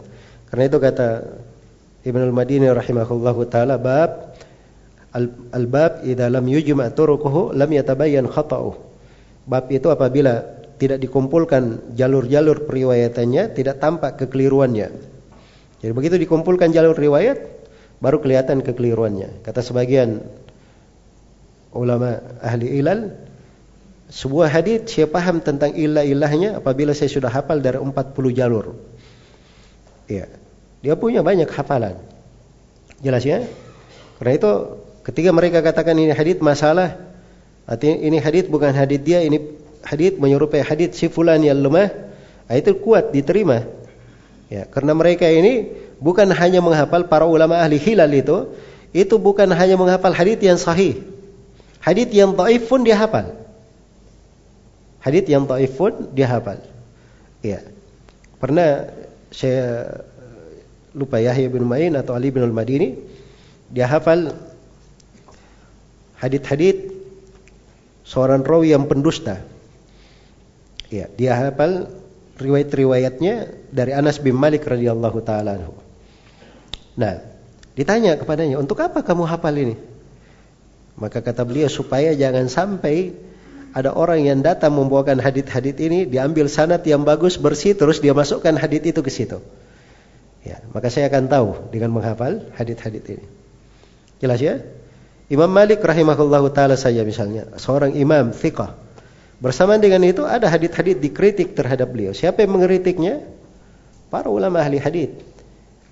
Karena itu kata Ibn al-Madini rahimahullahu taala bab al-bab idza lam yujma' turuquhu lam yatabayyan khata'uh. Bab itu apabila tidak dikumpulkan jalur-jalur periwayatannya tidak tampak kekeliruannya. Jadi begitu dikumpulkan jalur riwayat baru kelihatan kekeliruannya. Kata sebagian ulama ahli ilal sebuah hadis saya paham tentang ilah-ilahnya apabila saya sudah hafal dari 40 jalur. Ya. Dia punya banyak hafalan. Jelas ya? Karena itu ketika mereka katakan ini hadis masalah, ini hadis bukan hadis dia, ini hadis menyerupai hadis si fulan yang lemah, nah itu kuat diterima. Ya, karena mereka ini bukan hanya menghafal para ulama ahli hilal itu, itu bukan hanya menghafal hadis yang sahih. Hadis yang dhaif pun dia hafal. Hadith yang taif pun dia hafal. Ya. Pernah saya lupa Yahya bin Ma'in atau Ali bin Al-Madini dia hafal hadith-hadith seorang rawi yang pendusta. Ya, dia hafal riwayat-riwayatnya dari Anas bin Malik radhiyallahu taala Nah, ditanya kepadanya, "Untuk apa kamu hafal ini?" Maka kata beliau supaya jangan sampai ada orang yang datang membawakan hadit-hadit ini, diambil sanat yang bagus, bersih, terus dia masukkan hadit itu ke situ. Ya, maka saya akan tahu dengan menghafal hadit-hadit ini. Jelas ya? Imam Malik rahimahullahu taala saja misalnya, seorang imam fiqh. Bersamaan dengan itu ada hadit-hadit dikritik terhadap beliau. Siapa yang mengkritiknya? Para ulama ahli hadit.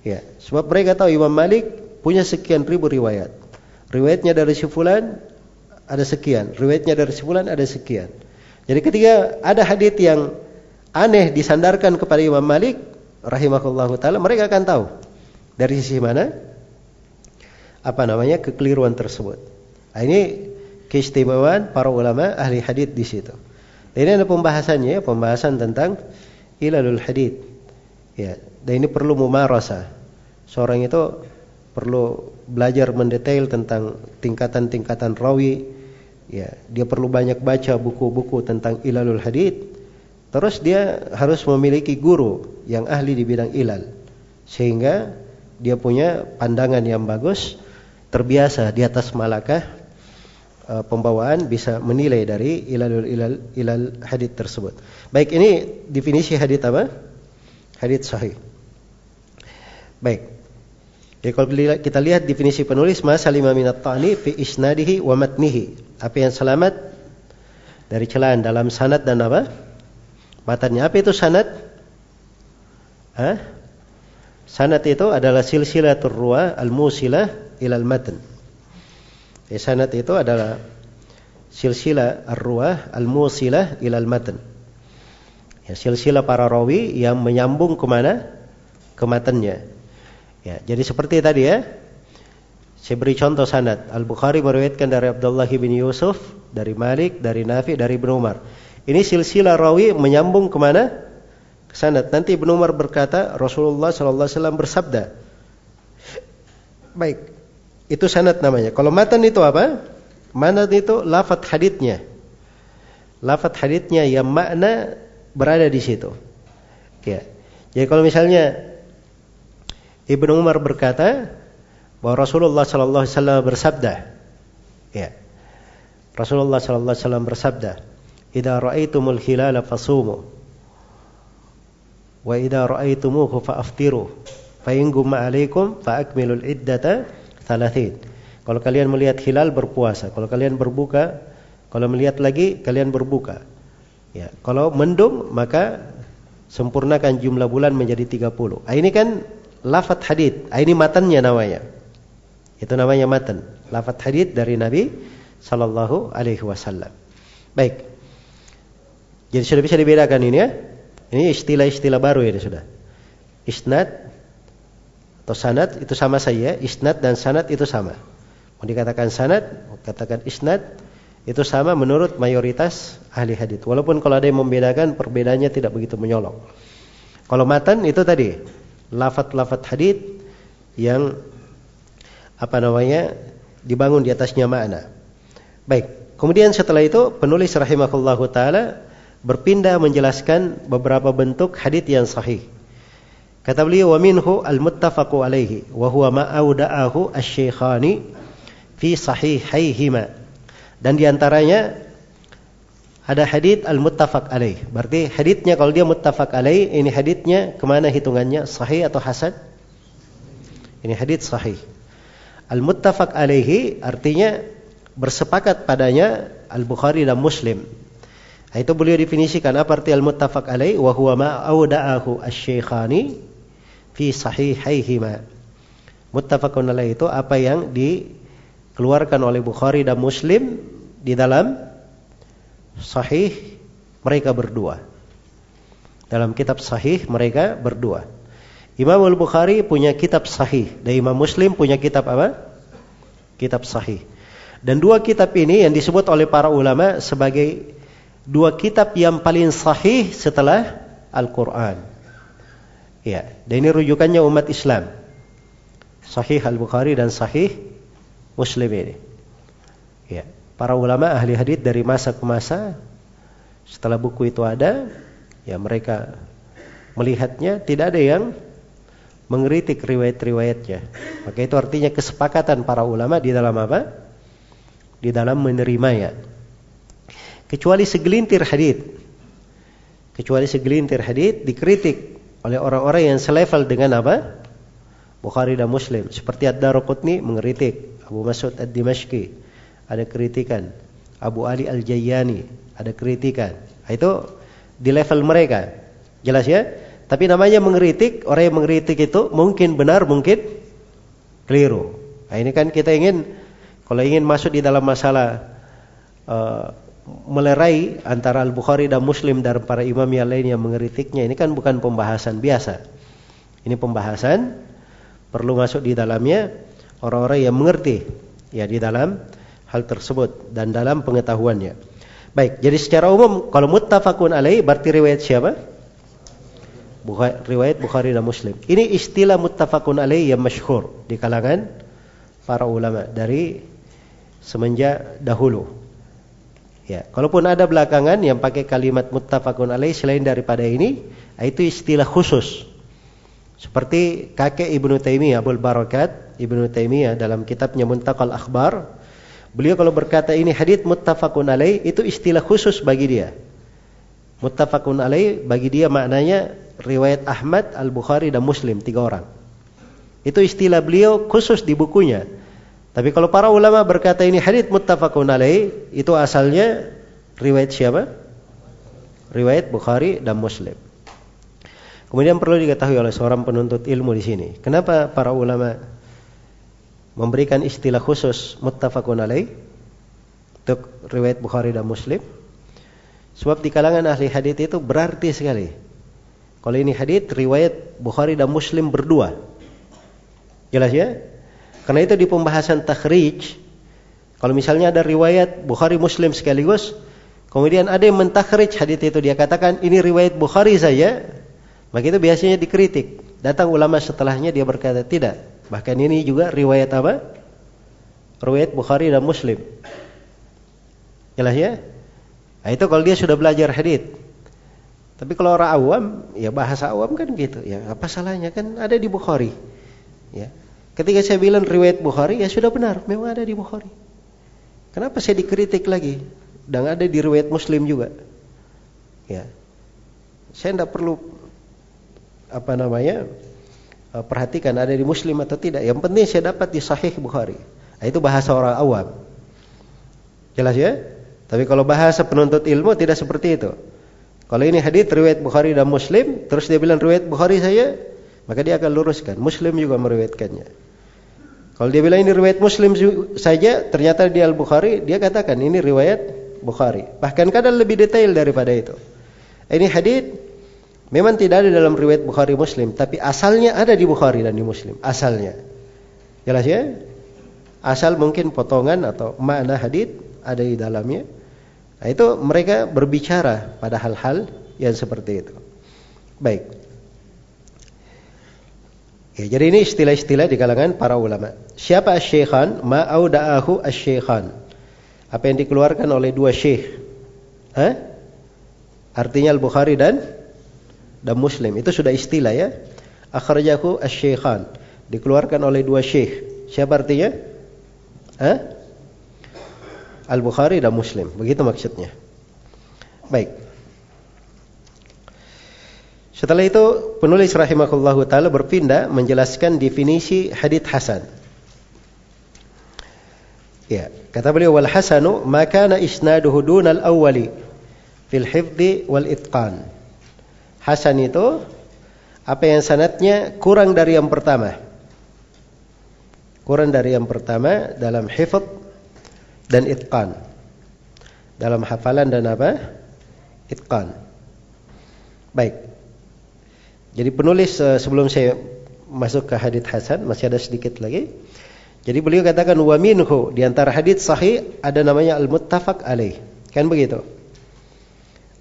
Ya, sebab mereka tahu Imam Malik punya sekian ribu riwayat. Riwayatnya dari si ada sekian, riwayatnya dari sebulan ada sekian. Jadi ketika ada hadis yang aneh disandarkan kepada Imam Malik rahimahullahu taala, mereka akan tahu dari sisi mana apa namanya kekeliruan tersebut. Nah, ini keistimewaan para ulama ahli hadis di situ. Ini ada pembahasannya, pembahasan tentang ilalul hadis. Ya, dan ini perlu mumarasa. Seorang itu perlu belajar mendetail tentang tingkatan-tingkatan rawi, ya dia perlu banyak baca buku-buku tentang ilalul hadith terus dia harus memiliki guru yang ahli di bidang ilal. Sehingga dia punya pandangan yang bagus terbiasa di atas malakah e, pembawaan bisa menilai dari ilalul ilal ilal hadith tersebut. Baik ini definisi hadith apa? Hadith sahih. Baik. Jadi kalau kita lihat definisi penulis masa lima minat ta'ni fi isnadihi wa matnihi. Apa yang selamat? Dari celaan dalam sanad dan apa? Matanya. Apa itu sanad? Hah? Sanad itu adalah silsilatul ruwa al-musilah ilal matan. Ya, sanad itu adalah silsilah ar-ruwa al-musilah ilal matan. Ya, silsilah para rawi yang menyambung ke mana? Ke matanya. Ya, jadi seperti tadi ya, saya beri contoh sanad. Al-Bukhari meriwayatkan dari Abdullah bin Yusuf, dari Malik, dari Nafi, dari Ibnu Umar. Ini silsilah rawi menyambung ke mana? Ke sanad. Nanti Ibnu Umar berkata, Rasulullah sallallahu alaihi wasallam bersabda. Baik. Itu sanad namanya. Kalau matan itu apa? Matan itu lafat haditnya. Lafat haditnya yang makna berada di situ. Ya. Jadi kalau misalnya Ibnu Umar berkata, bahwa Rasulullah sallallahu alaihi wasallam bersabda ya Rasulullah sallallahu alaihi wasallam bersabda "Idza ra'aitumul hilala fasumu. Wa idza ra'aitumuhu fa'aftiru. Fa in gumma 'alaikum fa iddata 30 kalau kalian melihat hilal berpuasa kalau kalian berbuka kalau melihat lagi kalian berbuka. Ya kalau mendung maka sempurnakan jumlah bulan menjadi 30 ah, ini kan lafat hadith. Ah, ini matannya namanya. Itu namanya matan. Lafat hadith dari Nabi sallallahu alaihi wasallam. Baik. Jadi sudah bisa dibedakan ini ya. Ini istilah-istilah baru ini sudah. Isnad atau sanad itu sama saja. Isnad dan sanad itu sama. Mau dikatakan sanad, mau katakan isnad itu sama menurut mayoritas ahli hadith. Walaupun kalau ada yang membedakan perbedaannya tidak begitu menyolong. Kalau matan itu tadi lafat-lafat hadith yang apa namanya dibangun di atasnya makna. Baik, kemudian setelah itu penulis rahimahullahu taala berpindah menjelaskan beberapa bentuk hadis yang sahih. Kata beliau wa minhu al-muttafaqu alaihi wa huwa ma auda'ahu asy-syaikhani fi sahihaihima. Dan di antaranya ada hadith al-muttafaq alaih. Berarti hadithnya kalau dia muttafaq alaih, ini hadithnya ke mana hitungannya? Sahih atau hasan? Ini hadith sahih. Al-muttafaq alaihi artinya bersepakat padanya Al-Bukhari dan Muslim. Nah, itu beliau definisikan apa arti al-muttafaq alaihi wa huwa ma awda'ahu asy-syaikhani fi sahihaihima. Muttafaqun alaihi itu apa yang dikeluarkan oleh Bukhari dan Muslim di dalam sahih mereka berdua. Dalam kitab sahih mereka berdua. Imam Al-Bukhari punya kitab sahih dan Imam Muslim punya kitab apa? Kitab sahih. Dan dua kitab ini yang disebut oleh para ulama sebagai dua kitab yang paling sahih setelah Al-Quran. Ya, dan ini rujukannya umat Islam. Sahih Al-Bukhari dan Sahih Muslim ini. Ya, para ulama ahli hadis dari masa ke masa setelah buku itu ada, ya mereka melihatnya tidak ada yang mengkritik riwayat-riwayatnya. Maka itu artinya kesepakatan para ulama di dalam apa? Di dalam menerimanya. Kecuali segelintir hadis. Kecuali segelintir hadis dikritik oleh orang-orang yang selevel dengan apa? Bukhari dan Muslim. Seperti Ad-Darqutni mengkritik Abu Mas'ud Ad-Dimashqi. Ada kritikan. Abu Ali Al-Jayyani ada kritikan. Itu di level mereka. Jelas ya? Tapi namanya mengkritik, orang yang mengkritik itu mungkin benar, mungkin keliru. Nah, ini kan kita ingin kalau ingin masuk di dalam masalah uh, melerai antara Al-Bukhari dan Muslim dan para imam yang lain yang mengkritiknya, ini kan bukan pembahasan biasa. Ini pembahasan perlu masuk di dalamnya orang-orang yang mengerti ya di dalam hal tersebut dan dalam pengetahuannya. Baik, jadi secara umum kalau muttafaqun alaih berarti riwayat siapa? Bukhari, riwayat Bukhari dan Muslim. Ini istilah muttafaqun alaih yang masyhur di kalangan para ulama dari semenjak dahulu. Ya, kalaupun ada belakangan yang pakai kalimat muttafaqun alaih selain daripada ini, itu istilah khusus. Seperti kakek Ibnu Taimiyah Abdul Barakat, Ibnu Taimiyah dalam kitabnya Muntaqal Akhbar, beliau kalau berkata ini hadits muttafaqun alaih itu istilah khusus bagi dia. Muttafaqun alaih bagi dia maknanya riwayat Ahmad, Al-Bukhari dan Muslim tiga orang. Itu istilah beliau khusus di bukunya. Tapi kalau para ulama berkata ini hadits muttafaqun itu asalnya riwayat siapa? Riwayat Bukhari dan Muslim. Kemudian perlu diketahui oleh seorang penuntut ilmu di sini, kenapa para ulama memberikan istilah khusus muttafaqun untuk riwayat Bukhari dan Muslim? Sebab di kalangan ahli hadis itu berarti sekali. Kalau ini hadis riwayat Bukhari dan Muslim berdua. Jelas ya? Karena itu di pembahasan takhrij, kalau misalnya ada riwayat Bukhari Muslim sekaligus, kemudian ada yang mentakhrij hadis itu dia katakan ini riwayat Bukhari saja, maka itu biasanya dikritik. Datang ulama setelahnya dia berkata tidak. Bahkan ini juga riwayat apa? Riwayat Bukhari dan Muslim. Jelas ya? Nah, itu kalau dia sudah belajar hadis. Tapi kalau orang awam, ya bahasa awam kan gitu. Ya apa salahnya kan ada di Bukhari. Ya. Ketika saya bilang riwayat Bukhari, ya sudah benar, memang ada di Bukhari. Kenapa saya dikritik lagi? Dan ada di riwayat Muslim juga. Ya. Saya tidak perlu apa namanya? Eh, perhatikan ada di Muslim atau tidak. Yang penting saya dapat di Sahih Bukhari. Nah, itu bahasa orang awam. Jelas ya? Tapi kalau bahasa penuntut ilmu tidak seperti itu. Kalau ini hadis riwayat Bukhari dan Muslim, terus dia bilang riwayat Bukhari saya, maka dia akan luruskan. Muslim juga meriwayatkannya. Kalau dia bilang ini riwayat Muslim saja, ternyata di Al-Bukhari, dia katakan ini riwayat Bukhari. Bahkan kadang lebih detail daripada itu. Ini hadis memang tidak ada dalam riwayat Bukhari Muslim, tapi asalnya ada di Bukhari dan di Muslim. Asalnya. Jelas ya? Asal mungkin potongan atau makna hadis ada di dalamnya. Nah, itu mereka berbicara pada hal-hal yang seperti itu. Baik. Jadi ini istilah-istilah di kalangan para ulama. Siapa asy-syaikhan? Ma auda'ahu asy-syaikhan. Apa yang dikeluarkan oleh dua syekh? Hah? Artinya Al-Bukhari dan dan Muslim. Itu sudah istilah ya. Akhrajahu asy-syaikhan. Dikeluarkan oleh dua syekh. Siapa artinya? Hah? Al-Bukhari dan Muslim. Begitu maksudnya. Baik. Setelah itu penulis rahimahullahu taala berpindah menjelaskan definisi hadith hasan. Ya, kata beliau wal hasanu ma kana isnaduhu dunal awwali fil hifdhi wal itqan. Hasan itu apa yang sanatnya kurang dari yang pertama. Kurang dari yang pertama dalam hifdh dan itqan. Dalam hafalan dan apa? Itqan. Baik. Jadi penulis uh, sebelum saya masuk ke hadis hasan masih ada sedikit lagi. Jadi beliau katakan wa minhu di antara hadis sahih ada namanya al-muttafaq alaih. Kan begitu?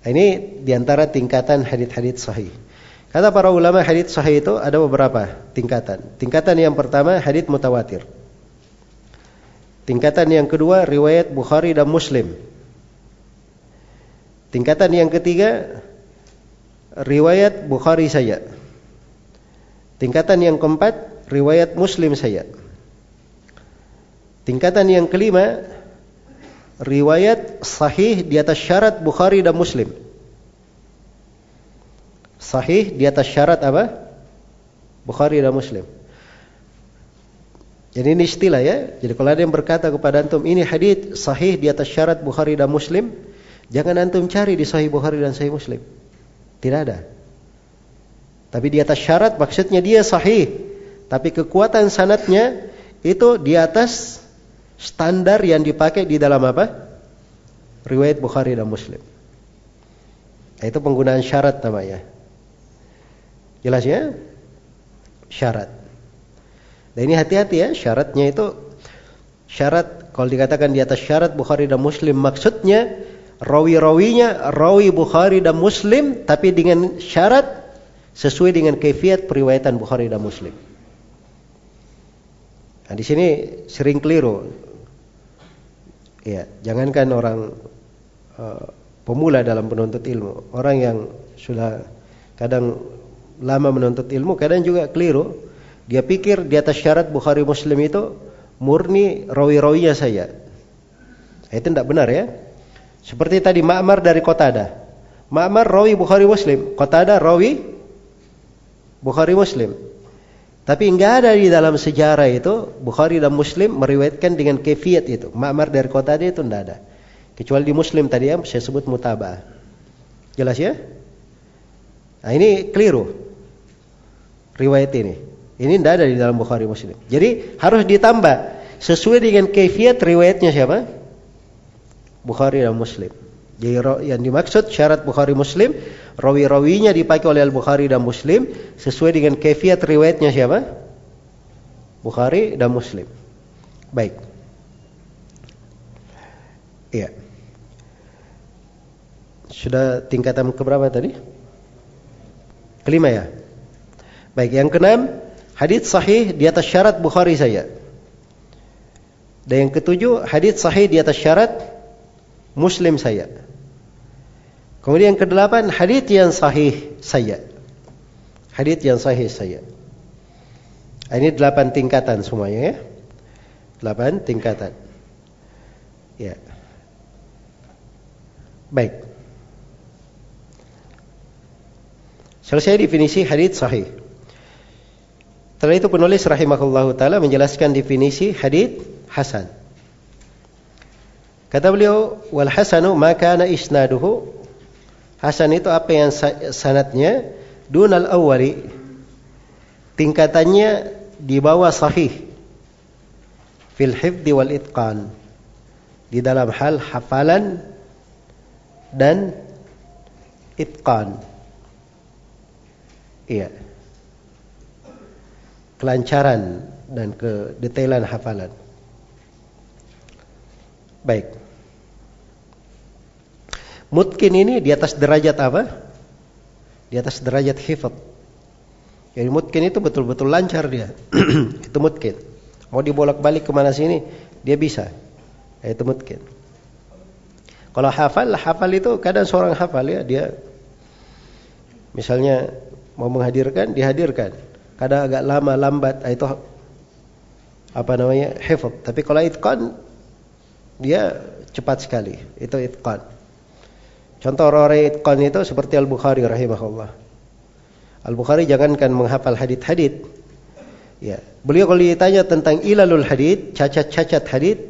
Ini di antara tingkatan hadis-hadis sahih. Kata para ulama hadis sahih itu ada beberapa tingkatan. Tingkatan yang pertama hadis mutawatir. Tingkatan yang kedua riwayat Bukhari dan Muslim. Tingkatan yang ketiga riwayat Bukhari saya. Tingkatan yang keempat, riwayat Muslim saya. Tingkatan yang kelima, riwayat sahih di atas syarat Bukhari dan Muslim. Sahih di atas syarat apa? Bukhari dan Muslim. Jadi ini istilah ya. Jadi kalau ada yang berkata kepada antum ini hadis sahih di atas syarat Bukhari dan Muslim, jangan antum cari di sahih Bukhari dan sahih Muslim. Tidak ada. Tapi di atas syarat maksudnya dia sahih. Tapi kekuatan sanatnya itu di atas standar yang dipakai di dalam apa? Riwayat Bukhari dan Muslim. Itu penggunaan syarat namanya. Jelas ya? Syarat. Dan ini hati-hati ya, syaratnya itu syarat kalau dikatakan di atas syarat Bukhari dan Muslim maksudnya rawi-rawinya rawi Bukhari dan Muslim tapi dengan syarat sesuai dengan kefiat periwayatan Bukhari dan Muslim. Nah, di sini sering keliru. Ya, jangankan orang uh, pemula dalam penuntut ilmu, orang yang sudah kadang lama menuntut ilmu, kadang juga keliru. Dia pikir di atas syarat Bukhari Muslim itu murni rawi-rawinya saya. Itu tidak benar ya. Seperti tadi Ma'mar dari Qatada. Ma'mar rawi Bukhari Muslim, Qatada rawi Bukhari Muslim. Tapi enggak ada di dalam sejarah itu Bukhari dan Muslim meriwayatkan dengan kefiat itu. Ma'mar dari Qatada itu enggak ada. Kecuali di Muslim tadi yang saya sebut mutabah. Jelas ya? Nah, ini keliru. Riwayat ini. Ini tidak ada di dalam Bukhari Muslim. Jadi harus ditambah sesuai dengan kefiat riwayatnya siapa? Bukhari dan Muslim. Jadi yang dimaksud syarat Bukhari Muslim, rawi-rawinya dipakai oleh Al-Bukhari dan Muslim sesuai dengan kefiat riwayatnya siapa? Bukhari dan Muslim. Baik. Iya. Sudah tingkatan keberapa tadi? Kelima ya. Baik, yang keenam, hadis sahih di atas syarat Bukhari saya. Dan yang ketujuh, hadis sahih di atas syarat Muslim saya. Kemudian yang kedelapan hadis yang sahih saya. Hadis yang sahih saya. Ini delapan tingkatan semuanya ya. Delapan tingkatan. Ya. Baik. Selesai definisi hadis sahih. Setelah itu penulis rahimahullahu taala menjelaskan definisi hadis hasan. Kata beliau, wal hasanu maka kana isnaduhu. Hasan itu apa yang sanatnya dunal awwali. Tingkatannya di bawah sahih. Fil hifdi wal itqan. Di dalam hal hafalan dan itqan. Iya. Kelancaran dan kedetailan hafalan. Baik. Mutkin ini di atas derajat apa? Di atas derajat hifat. Jadi mutkin itu betul-betul lancar dia. itu mutkin. Mau dibolak-balik ke mana sini, dia bisa. Itu mutkin. Kalau hafal, hafal itu kadang seorang hafal ya, dia misalnya mau menghadirkan dihadirkan kadang agak lama lambat itu apa namanya hifz tapi kalau itqan dia cepat sekali. Itu itqan. Contoh orang-orang itqan itu seperti Al-Bukhari rahimahullah. Al-Bukhari jangankan menghafal hadith-hadith. Ya. Beliau kalau ditanya tentang ilalul hadith cacat-cacat hadith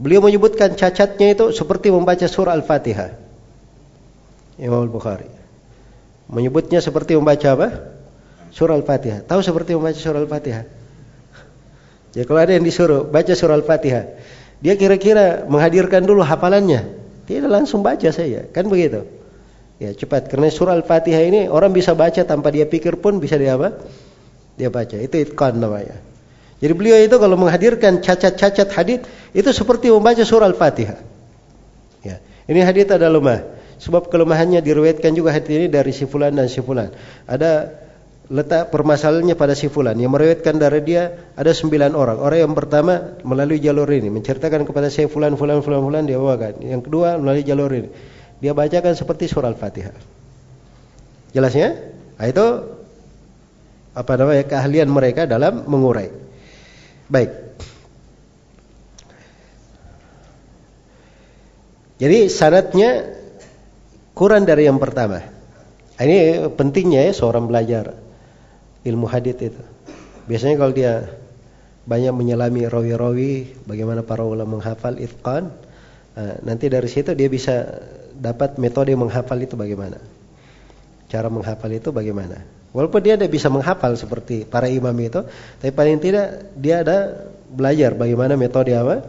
beliau menyebutkan cacatnya itu seperti membaca surah Al-Fatihah. Imam Al-Bukhari. Menyebutnya seperti membaca apa? Surah Al-Fatihah. Tahu seperti membaca surah Al-Fatihah? Ya kalau ada yang disuruh baca surah Al-Fatihah, dia kira-kira menghadirkan dulu hafalannya. Tidak langsung baca saja, kan begitu? Ya cepat karena surah Al-Fatihah ini orang bisa baca tanpa dia pikir pun bisa dia apa? Dia baca. Itu itqan namanya. Jadi beliau itu kalau menghadirkan cacat-cacat hadis itu seperti membaca surah Al-Fatihah. Ya. Ini hadis ada lemah. Sebab kelemahannya diriwayatkan juga hadis ini dari si fulan dan si fulan. Ada letak permasalahannya pada si fulan yang meriwayatkan dari dia ada sembilan orang. Orang yang pertama melalui jalur ini menceritakan kepada si fulan fulan fulan fulan dia bawakan. Yang kedua melalui jalur ini. Dia bacakan seperti surah Al-Fatihah. Jelasnya? Nah, itu apa namanya keahlian mereka dalam mengurai. Baik. Jadi sanatnya kurang dari yang pertama. Ini pentingnya ya seorang belajar ilmu hadith itu. Biasanya kalau dia banyak menyelami rawi-rawi, bagaimana para ulama menghafal itqan, eh, nanti dari situ dia bisa dapat metode menghafal itu bagaimana. Cara menghafal itu bagaimana. Walaupun dia tidak bisa menghafal seperti para imam itu, tapi paling tidak dia ada belajar bagaimana metode apa?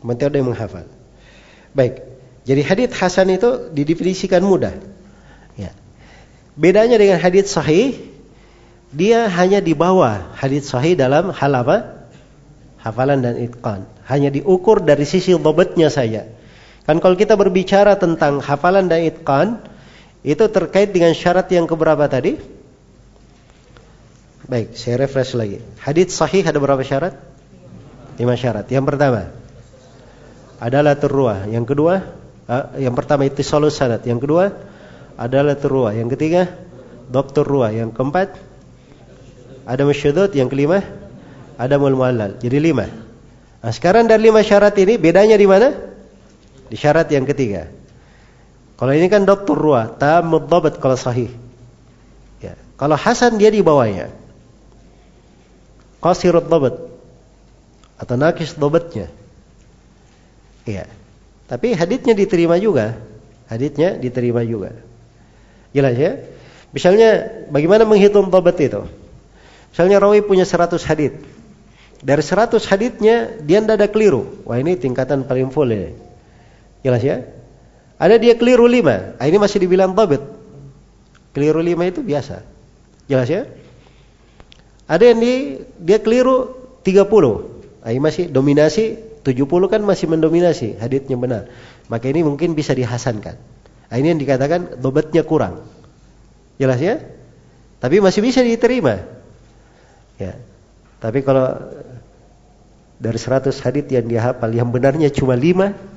Metode menghafal. Baik. Jadi hadis hasan itu didefinisikan mudah. Ya. Bedanya dengan hadis sahih, dia hanya di bawah hadis sahih dalam hal apa? Hafalan dan itqan. Hanya diukur dari sisi dobatnya saja. Kan kalau kita berbicara tentang hafalan dan itqan, itu terkait dengan syarat yang keberapa tadi? Baik, saya refresh lagi. Hadis sahih ada berapa syarat? Lima syarat. Yang pertama adalah terruah. Yang kedua yang pertama itu solus sanad, yang kedua adalah terua, yang ketiga dokter ruah, yang keempat ada masyudud, yang kelima ada muallal. Jadi lima. Nah, sekarang dari lima syarat ini bedanya di mana? Di syarat yang ketiga. Kalau ini kan dokter ruah, tamud dhabat kalau sahih. Ya. Kalau hasan dia di bawahnya. Qasirut dhabat atau nakis dhabatnya. Iya. Tapi haditnya diterima juga. Haditnya diterima juga. Jelas ya? Misalnya bagaimana menghitung tobat itu? Misalnya rawi punya 100 hadit. Dari 100 haditnya dia tidak ada keliru. Wah ini tingkatan paling full ya. Jelas ya? Ada dia keliru 5. Ah, ini masih dibilang tobat. Keliru 5 itu biasa. Jelas ya? Ada yang di, dia keliru 30. Ah, ini masih dominasi 70 kan masih mendominasi haditnya benar. Maka ini mungkin bisa dihasankan. Nah, ini yang dikatakan dobatnya kurang. Jelas ya? Tapi masih bisa diterima. Ya. Tapi kalau dari 100 hadit yang dia hafal yang benarnya cuma 5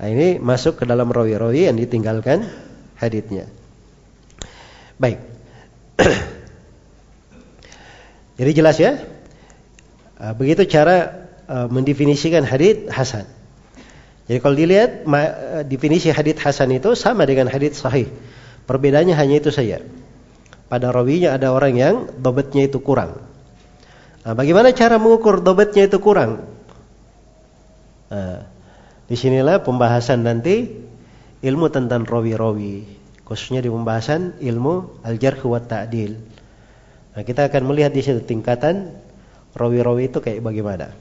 Nah, ini masuk ke dalam rawi-rawi yang ditinggalkan haditnya. Baik. Jadi jelas ya? Uh, begitu cara uh, mendefinisikan hadith hasan. Jadi kalau dilihat definisi hadith hasan itu sama dengan hadith sahih. Perbedaannya hanya itu saja. Pada rawinya ada orang yang dobetnya itu kurang. Nah, bagaimana cara mengukur dobetnya itu kurang? Nah, di sinilah pembahasan nanti ilmu tentang rawi-rawi. Khususnya di pembahasan ilmu al-jarh wa ta'dil. Nah, kita akan melihat di situ tingkatan rawi-rawi itu kayak bagaimana.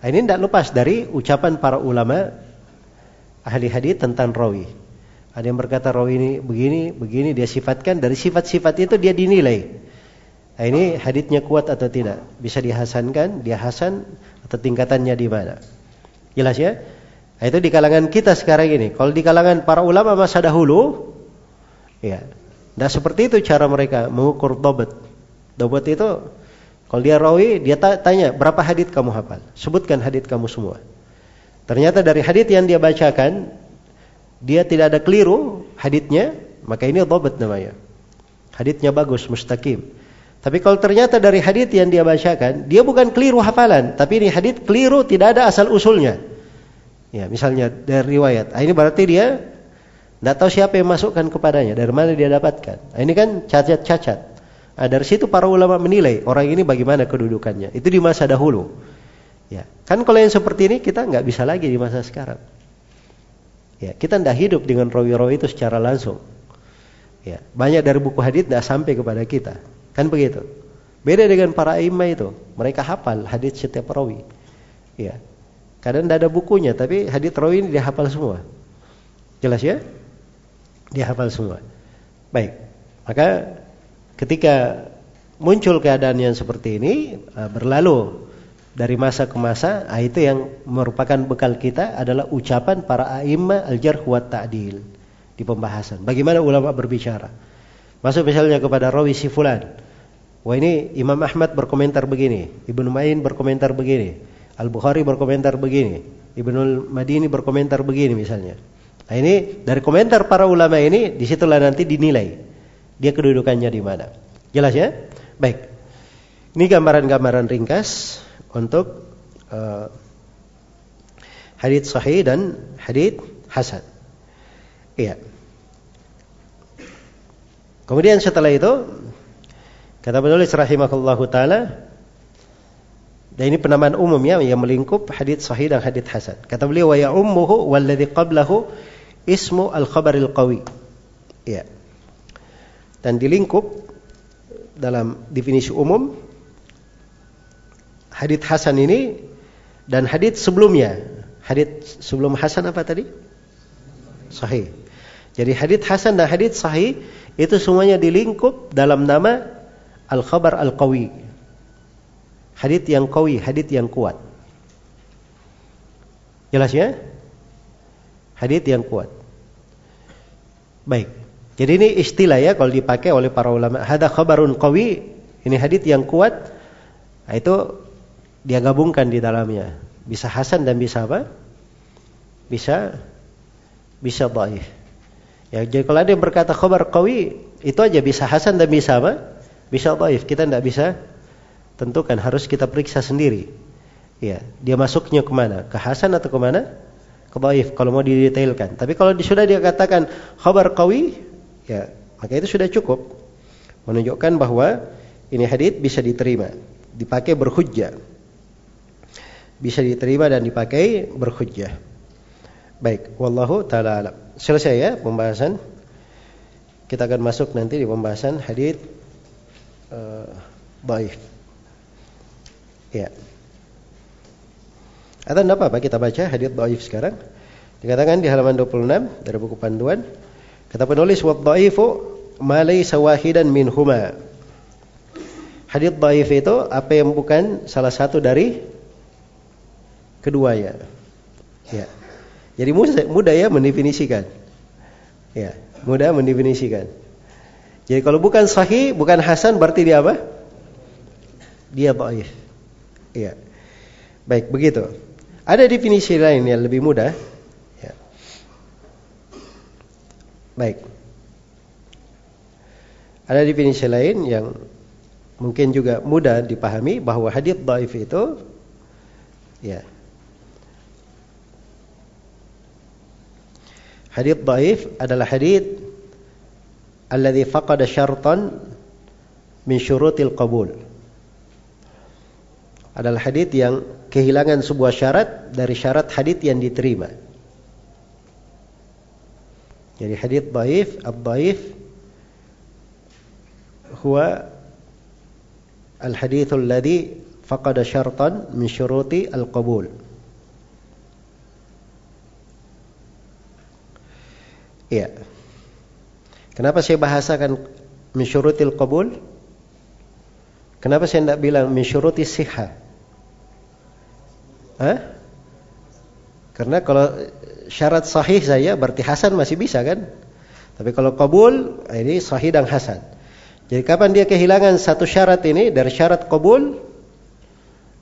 Nah, ini tidak lepas dari ucapan para ulama ahli hadis tentang rawi. Ada yang berkata rawi ini begini, begini dia sifatkan dari sifat-sifat itu dia dinilai. Nah, ini hadisnya kuat atau tidak? Bisa dihasankan, dia hasan atau tingkatannya di mana? Jelas ya? Nah, itu di kalangan kita sekarang ini. Kalau di kalangan para ulama masa dahulu, ya, tidak seperti itu cara mereka mengukur dobat. Dobat itu kalau dia rawi, dia tanya, berapa hadit kamu hafal? Sebutkan hadit kamu semua. Ternyata dari hadit yang dia bacakan, dia tidak ada keliru haditnya, maka ini dobat namanya. Haditnya bagus, mustaqim. Tapi kalau ternyata dari hadit yang dia bacakan, dia bukan keliru hafalan, tapi ini hadit keliru tidak ada asal usulnya. Ya, misalnya dari riwayat. Nah, ini berarti dia tidak tahu siapa yang masukkan kepadanya, dari mana dia dapatkan. Nah, ini kan cacat-cacat. Nah, dari situ para ulama menilai orang ini bagaimana kedudukannya. Itu di masa dahulu. Ya, kan kalau yang seperti ini kita nggak bisa lagi di masa sekarang. Ya, kita tidak hidup dengan rawi-rawi itu secara langsung. Ya, banyak dari buku hadis tidak sampai kepada kita. Kan begitu. Beda dengan para imam itu, mereka hafal hadis setiap rawi. Ya. Kadang tidak ada bukunya, tapi hadis rawi ini dia hafal semua. Jelas ya? Dia hafal semua. Baik. Maka ketika muncul keadaan yang seperti ini eh, berlalu dari masa ke masa ah, itu yang merupakan bekal kita adalah ucapan para a'imma al-jarh wa ta'dil di pembahasan bagaimana ulama berbicara masuk misalnya kepada rawi si fulan wah ini Imam Ahmad berkomentar begini Ibnu Ma'in berkomentar begini Al-Bukhari berkomentar begini Ibnu Madini berkomentar begini misalnya nah ini dari komentar para ulama ini di situlah nanti dinilai dia kedudukannya di mana. Jelas ya? Baik. Ini gambaran-gambaran ringkas untuk uh, hadits sahih dan hadits hasan. Iya. Kemudian setelah itu kata penulis rahimahullahu taala dan ini penamaan umum ya yang melingkup hadits sahih dan hadits hasan. Kata beliau wa ya ummuhu walladhi qablahu ismu al-khabaril qawi. Iya dan dilingkup dalam definisi umum hadits hasan ini dan hadits sebelumnya. Hadits sebelum hasan apa tadi? Sahih. Jadi hadits hasan dan hadits sahih itu semuanya dilingkup dalam nama al khabar al qawi hadits yang qawi hadits yang kuat. Jelas ya? Hadits yang kuat. Baik. Jadi ini istilah ya kalau dipakai oleh para ulama. Hada khabarun qawi, ini hadis yang kuat. Nah, itu dia gabungkan di dalamnya. Bisa hasan dan bisa apa? Bisa bisa dhaif. Ya, jadi kalau ada yang berkata khabar qawi, itu aja bisa hasan dan bisa apa? Bisa dhaif. Kita tidak bisa tentukan, harus kita periksa sendiri. Ya, dia masuknya ke mana? Ke hasan atau ke mana? Ke dhaif kalau mau didetailkan. Tapi kalau sudah dia katakan khabar qawi, Ya, maka itu sudah cukup menunjukkan bahwa ini hadis bisa diterima, dipakai berhujjah. Bisa diterima dan dipakai berhujjah. Baik, wallahu taala alam. Selesai ya pembahasan. Kita akan masuk nanti di pembahasan hadis uh, baik. Ya. Atau tidak apa-apa kita baca hadis dhaif sekarang. Dikatakan di halaman 26 dari buku panduan Kata penulis wa dhaifu ma laysa wahidan minhuma. Hadis itu apa yang bukan salah satu dari keduanya. Ya. Jadi mudah, ya mendefinisikan. Ya, mudah mendefinisikan. Jadi kalau bukan sahih, bukan hasan berarti dia apa? Dia dhaif. Iya. Baik, begitu. Ada definisi lain yang lebih mudah Baik. Ada definisi lain yang mungkin juga mudah dipahami bahwa hadis dhaif itu ya Hadis dhaif adalah hadis alladhi faqada syartan min syurutil qabul. Adalah hadis yang kehilangan sebuah syarat dari syarat hadis yang diterima. Jadi hadis dhaif, ad-dhaif huwa al-hadits alladhi faqada syartan min syuruti al-qabul. Iya. Kenapa saya bahasakan min qabul? Kenapa saya tidak bilang min syuruti siha? Hah? Karena kalau syarat sahih saya berarti hasan masih bisa kan? Tapi kalau kabul ini sahih dan hasan. Jadi kapan dia kehilangan satu syarat ini dari syarat kabul?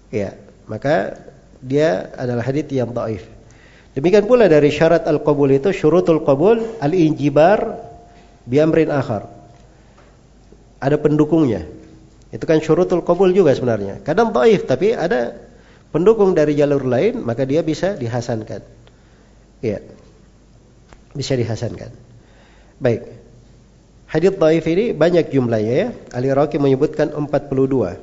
Ya, maka dia adalah hadits yang dhaif. Demikian pula dari syarat al-qabul itu syurutul qabul al-injibar biamrin akhar. Ada pendukungnya. Itu kan syurutul qabul juga sebenarnya. Kadang dhaif tapi ada pendukung dari jalur lain maka dia bisa dihasankan. Iya. Bisa dihasankan. Baik. Hadis dhaif ini banyak jumlahnya ya. Ali Raqi menyebutkan 42.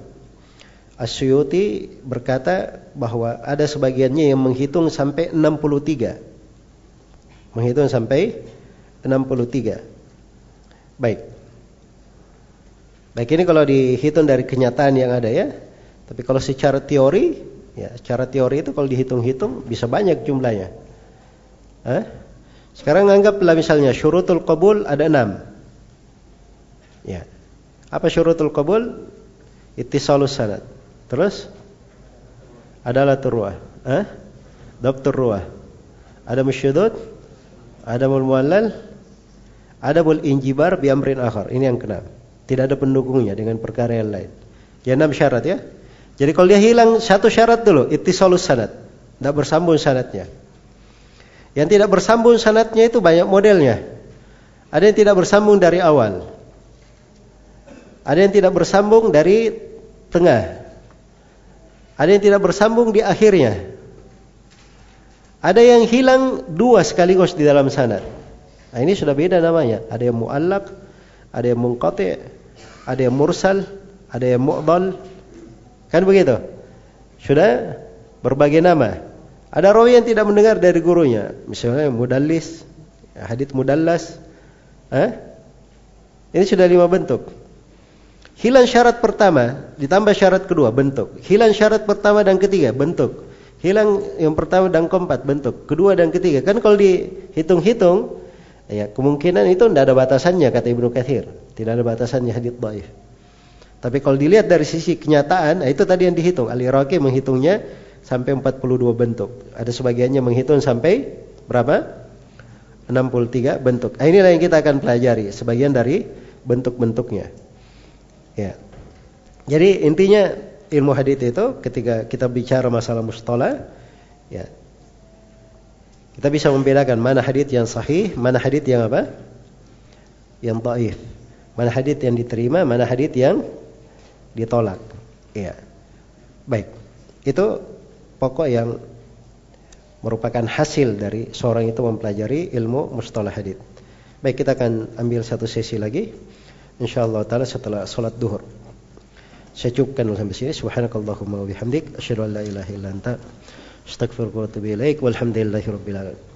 Asyuti berkata bahwa ada sebagiannya yang menghitung sampai 63. Menghitung sampai 63. Baik. Baik ini kalau dihitung dari kenyataan yang ada ya. Tapi kalau secara teori, ya secara teori itu kalau dihitung-hitung bisa banyak jumlahnya. Hah? Sekarang anggaplah misalnya syurutul qabul ada enam. Ya. Apa syurutul qabul? Ittisalus sanad. Terus ada latur ruah, eh? Dokter ruah. Ada musyudud, ada mul muallal, ada mul injibar bi amrin akhar. Ini yang keenam. Tidak ada pendukungnya dengan perkara yang lain. Ya enam syarat ya. Jadi kalau dia hilang satu syarat dulu, ittisalus sanad. Tidak bersambung sanatnya. Yang tidak bersambung sanatnya itu banyak modelnya. Ada yang tidak bersambung dari awal. Ada yang tidak bersambung dari tengah. Ada yang tidak bersambung di akhirnya. Ada yang hilang dua sekaligus di dalam sanad. Nah, ini sudah beda namanya. Ada yang muallak, ada yang munqati, ada yang mursal, ada yang mu'dal. Kan begitu? Sudah berbagai nama. Ada rawi yang tidak mendengar dari gurunya. Misalnya mudallis, hadits mudallas. Eh? Ini sudah lima bentuk. Hilang syarat pertama, ditambah syarat kedua, bentuk. Hilang syarat pertama dan ketiga, bentuk. Hilang yang pertama dan keempat, bentuk. Kedua dan ketiga. Kan kalau dihitung-hitung, ya kemungkinan itu tidak ada batasannya, kata Ibnu Kathir. Tidak ada batasannya hadith dhaif. Tapi kalau dilihat dari sisi kenyataan, nah itu tadi yang dihitung. Al-Iraqi menghitungnya sampai 42 bentuk. Ada sebagiannya menghitung sampai berapa? 63 bentuk. Nah, inilah yang kita akan pelajari, sebagian dari bentuk-bentuknya. Ya. Jadi intinya ilmu hadis itu ketika kita bicara masalah mustalah ya. Kita bisa membedakan mana hadis yang sahih, mana hadis yang apa? Yang dhaif. Mana hadis yang diterima, mana hadis yang ditolak. Ya. Baik. Itu pokok yang merupakan hasil dari seorang itu mempelajari ilmu mustalah hadis. Baik, kita akan ambil satu sesi lagi insyaallah taala setelah salat duhur. Saya cukupkan sampai sini. Subhanakallahumma wa bihamdik asyhadu an la ilaha illa anta astaghfiruka wa atubu ilaik. Walhamdulillahirabbil alamin.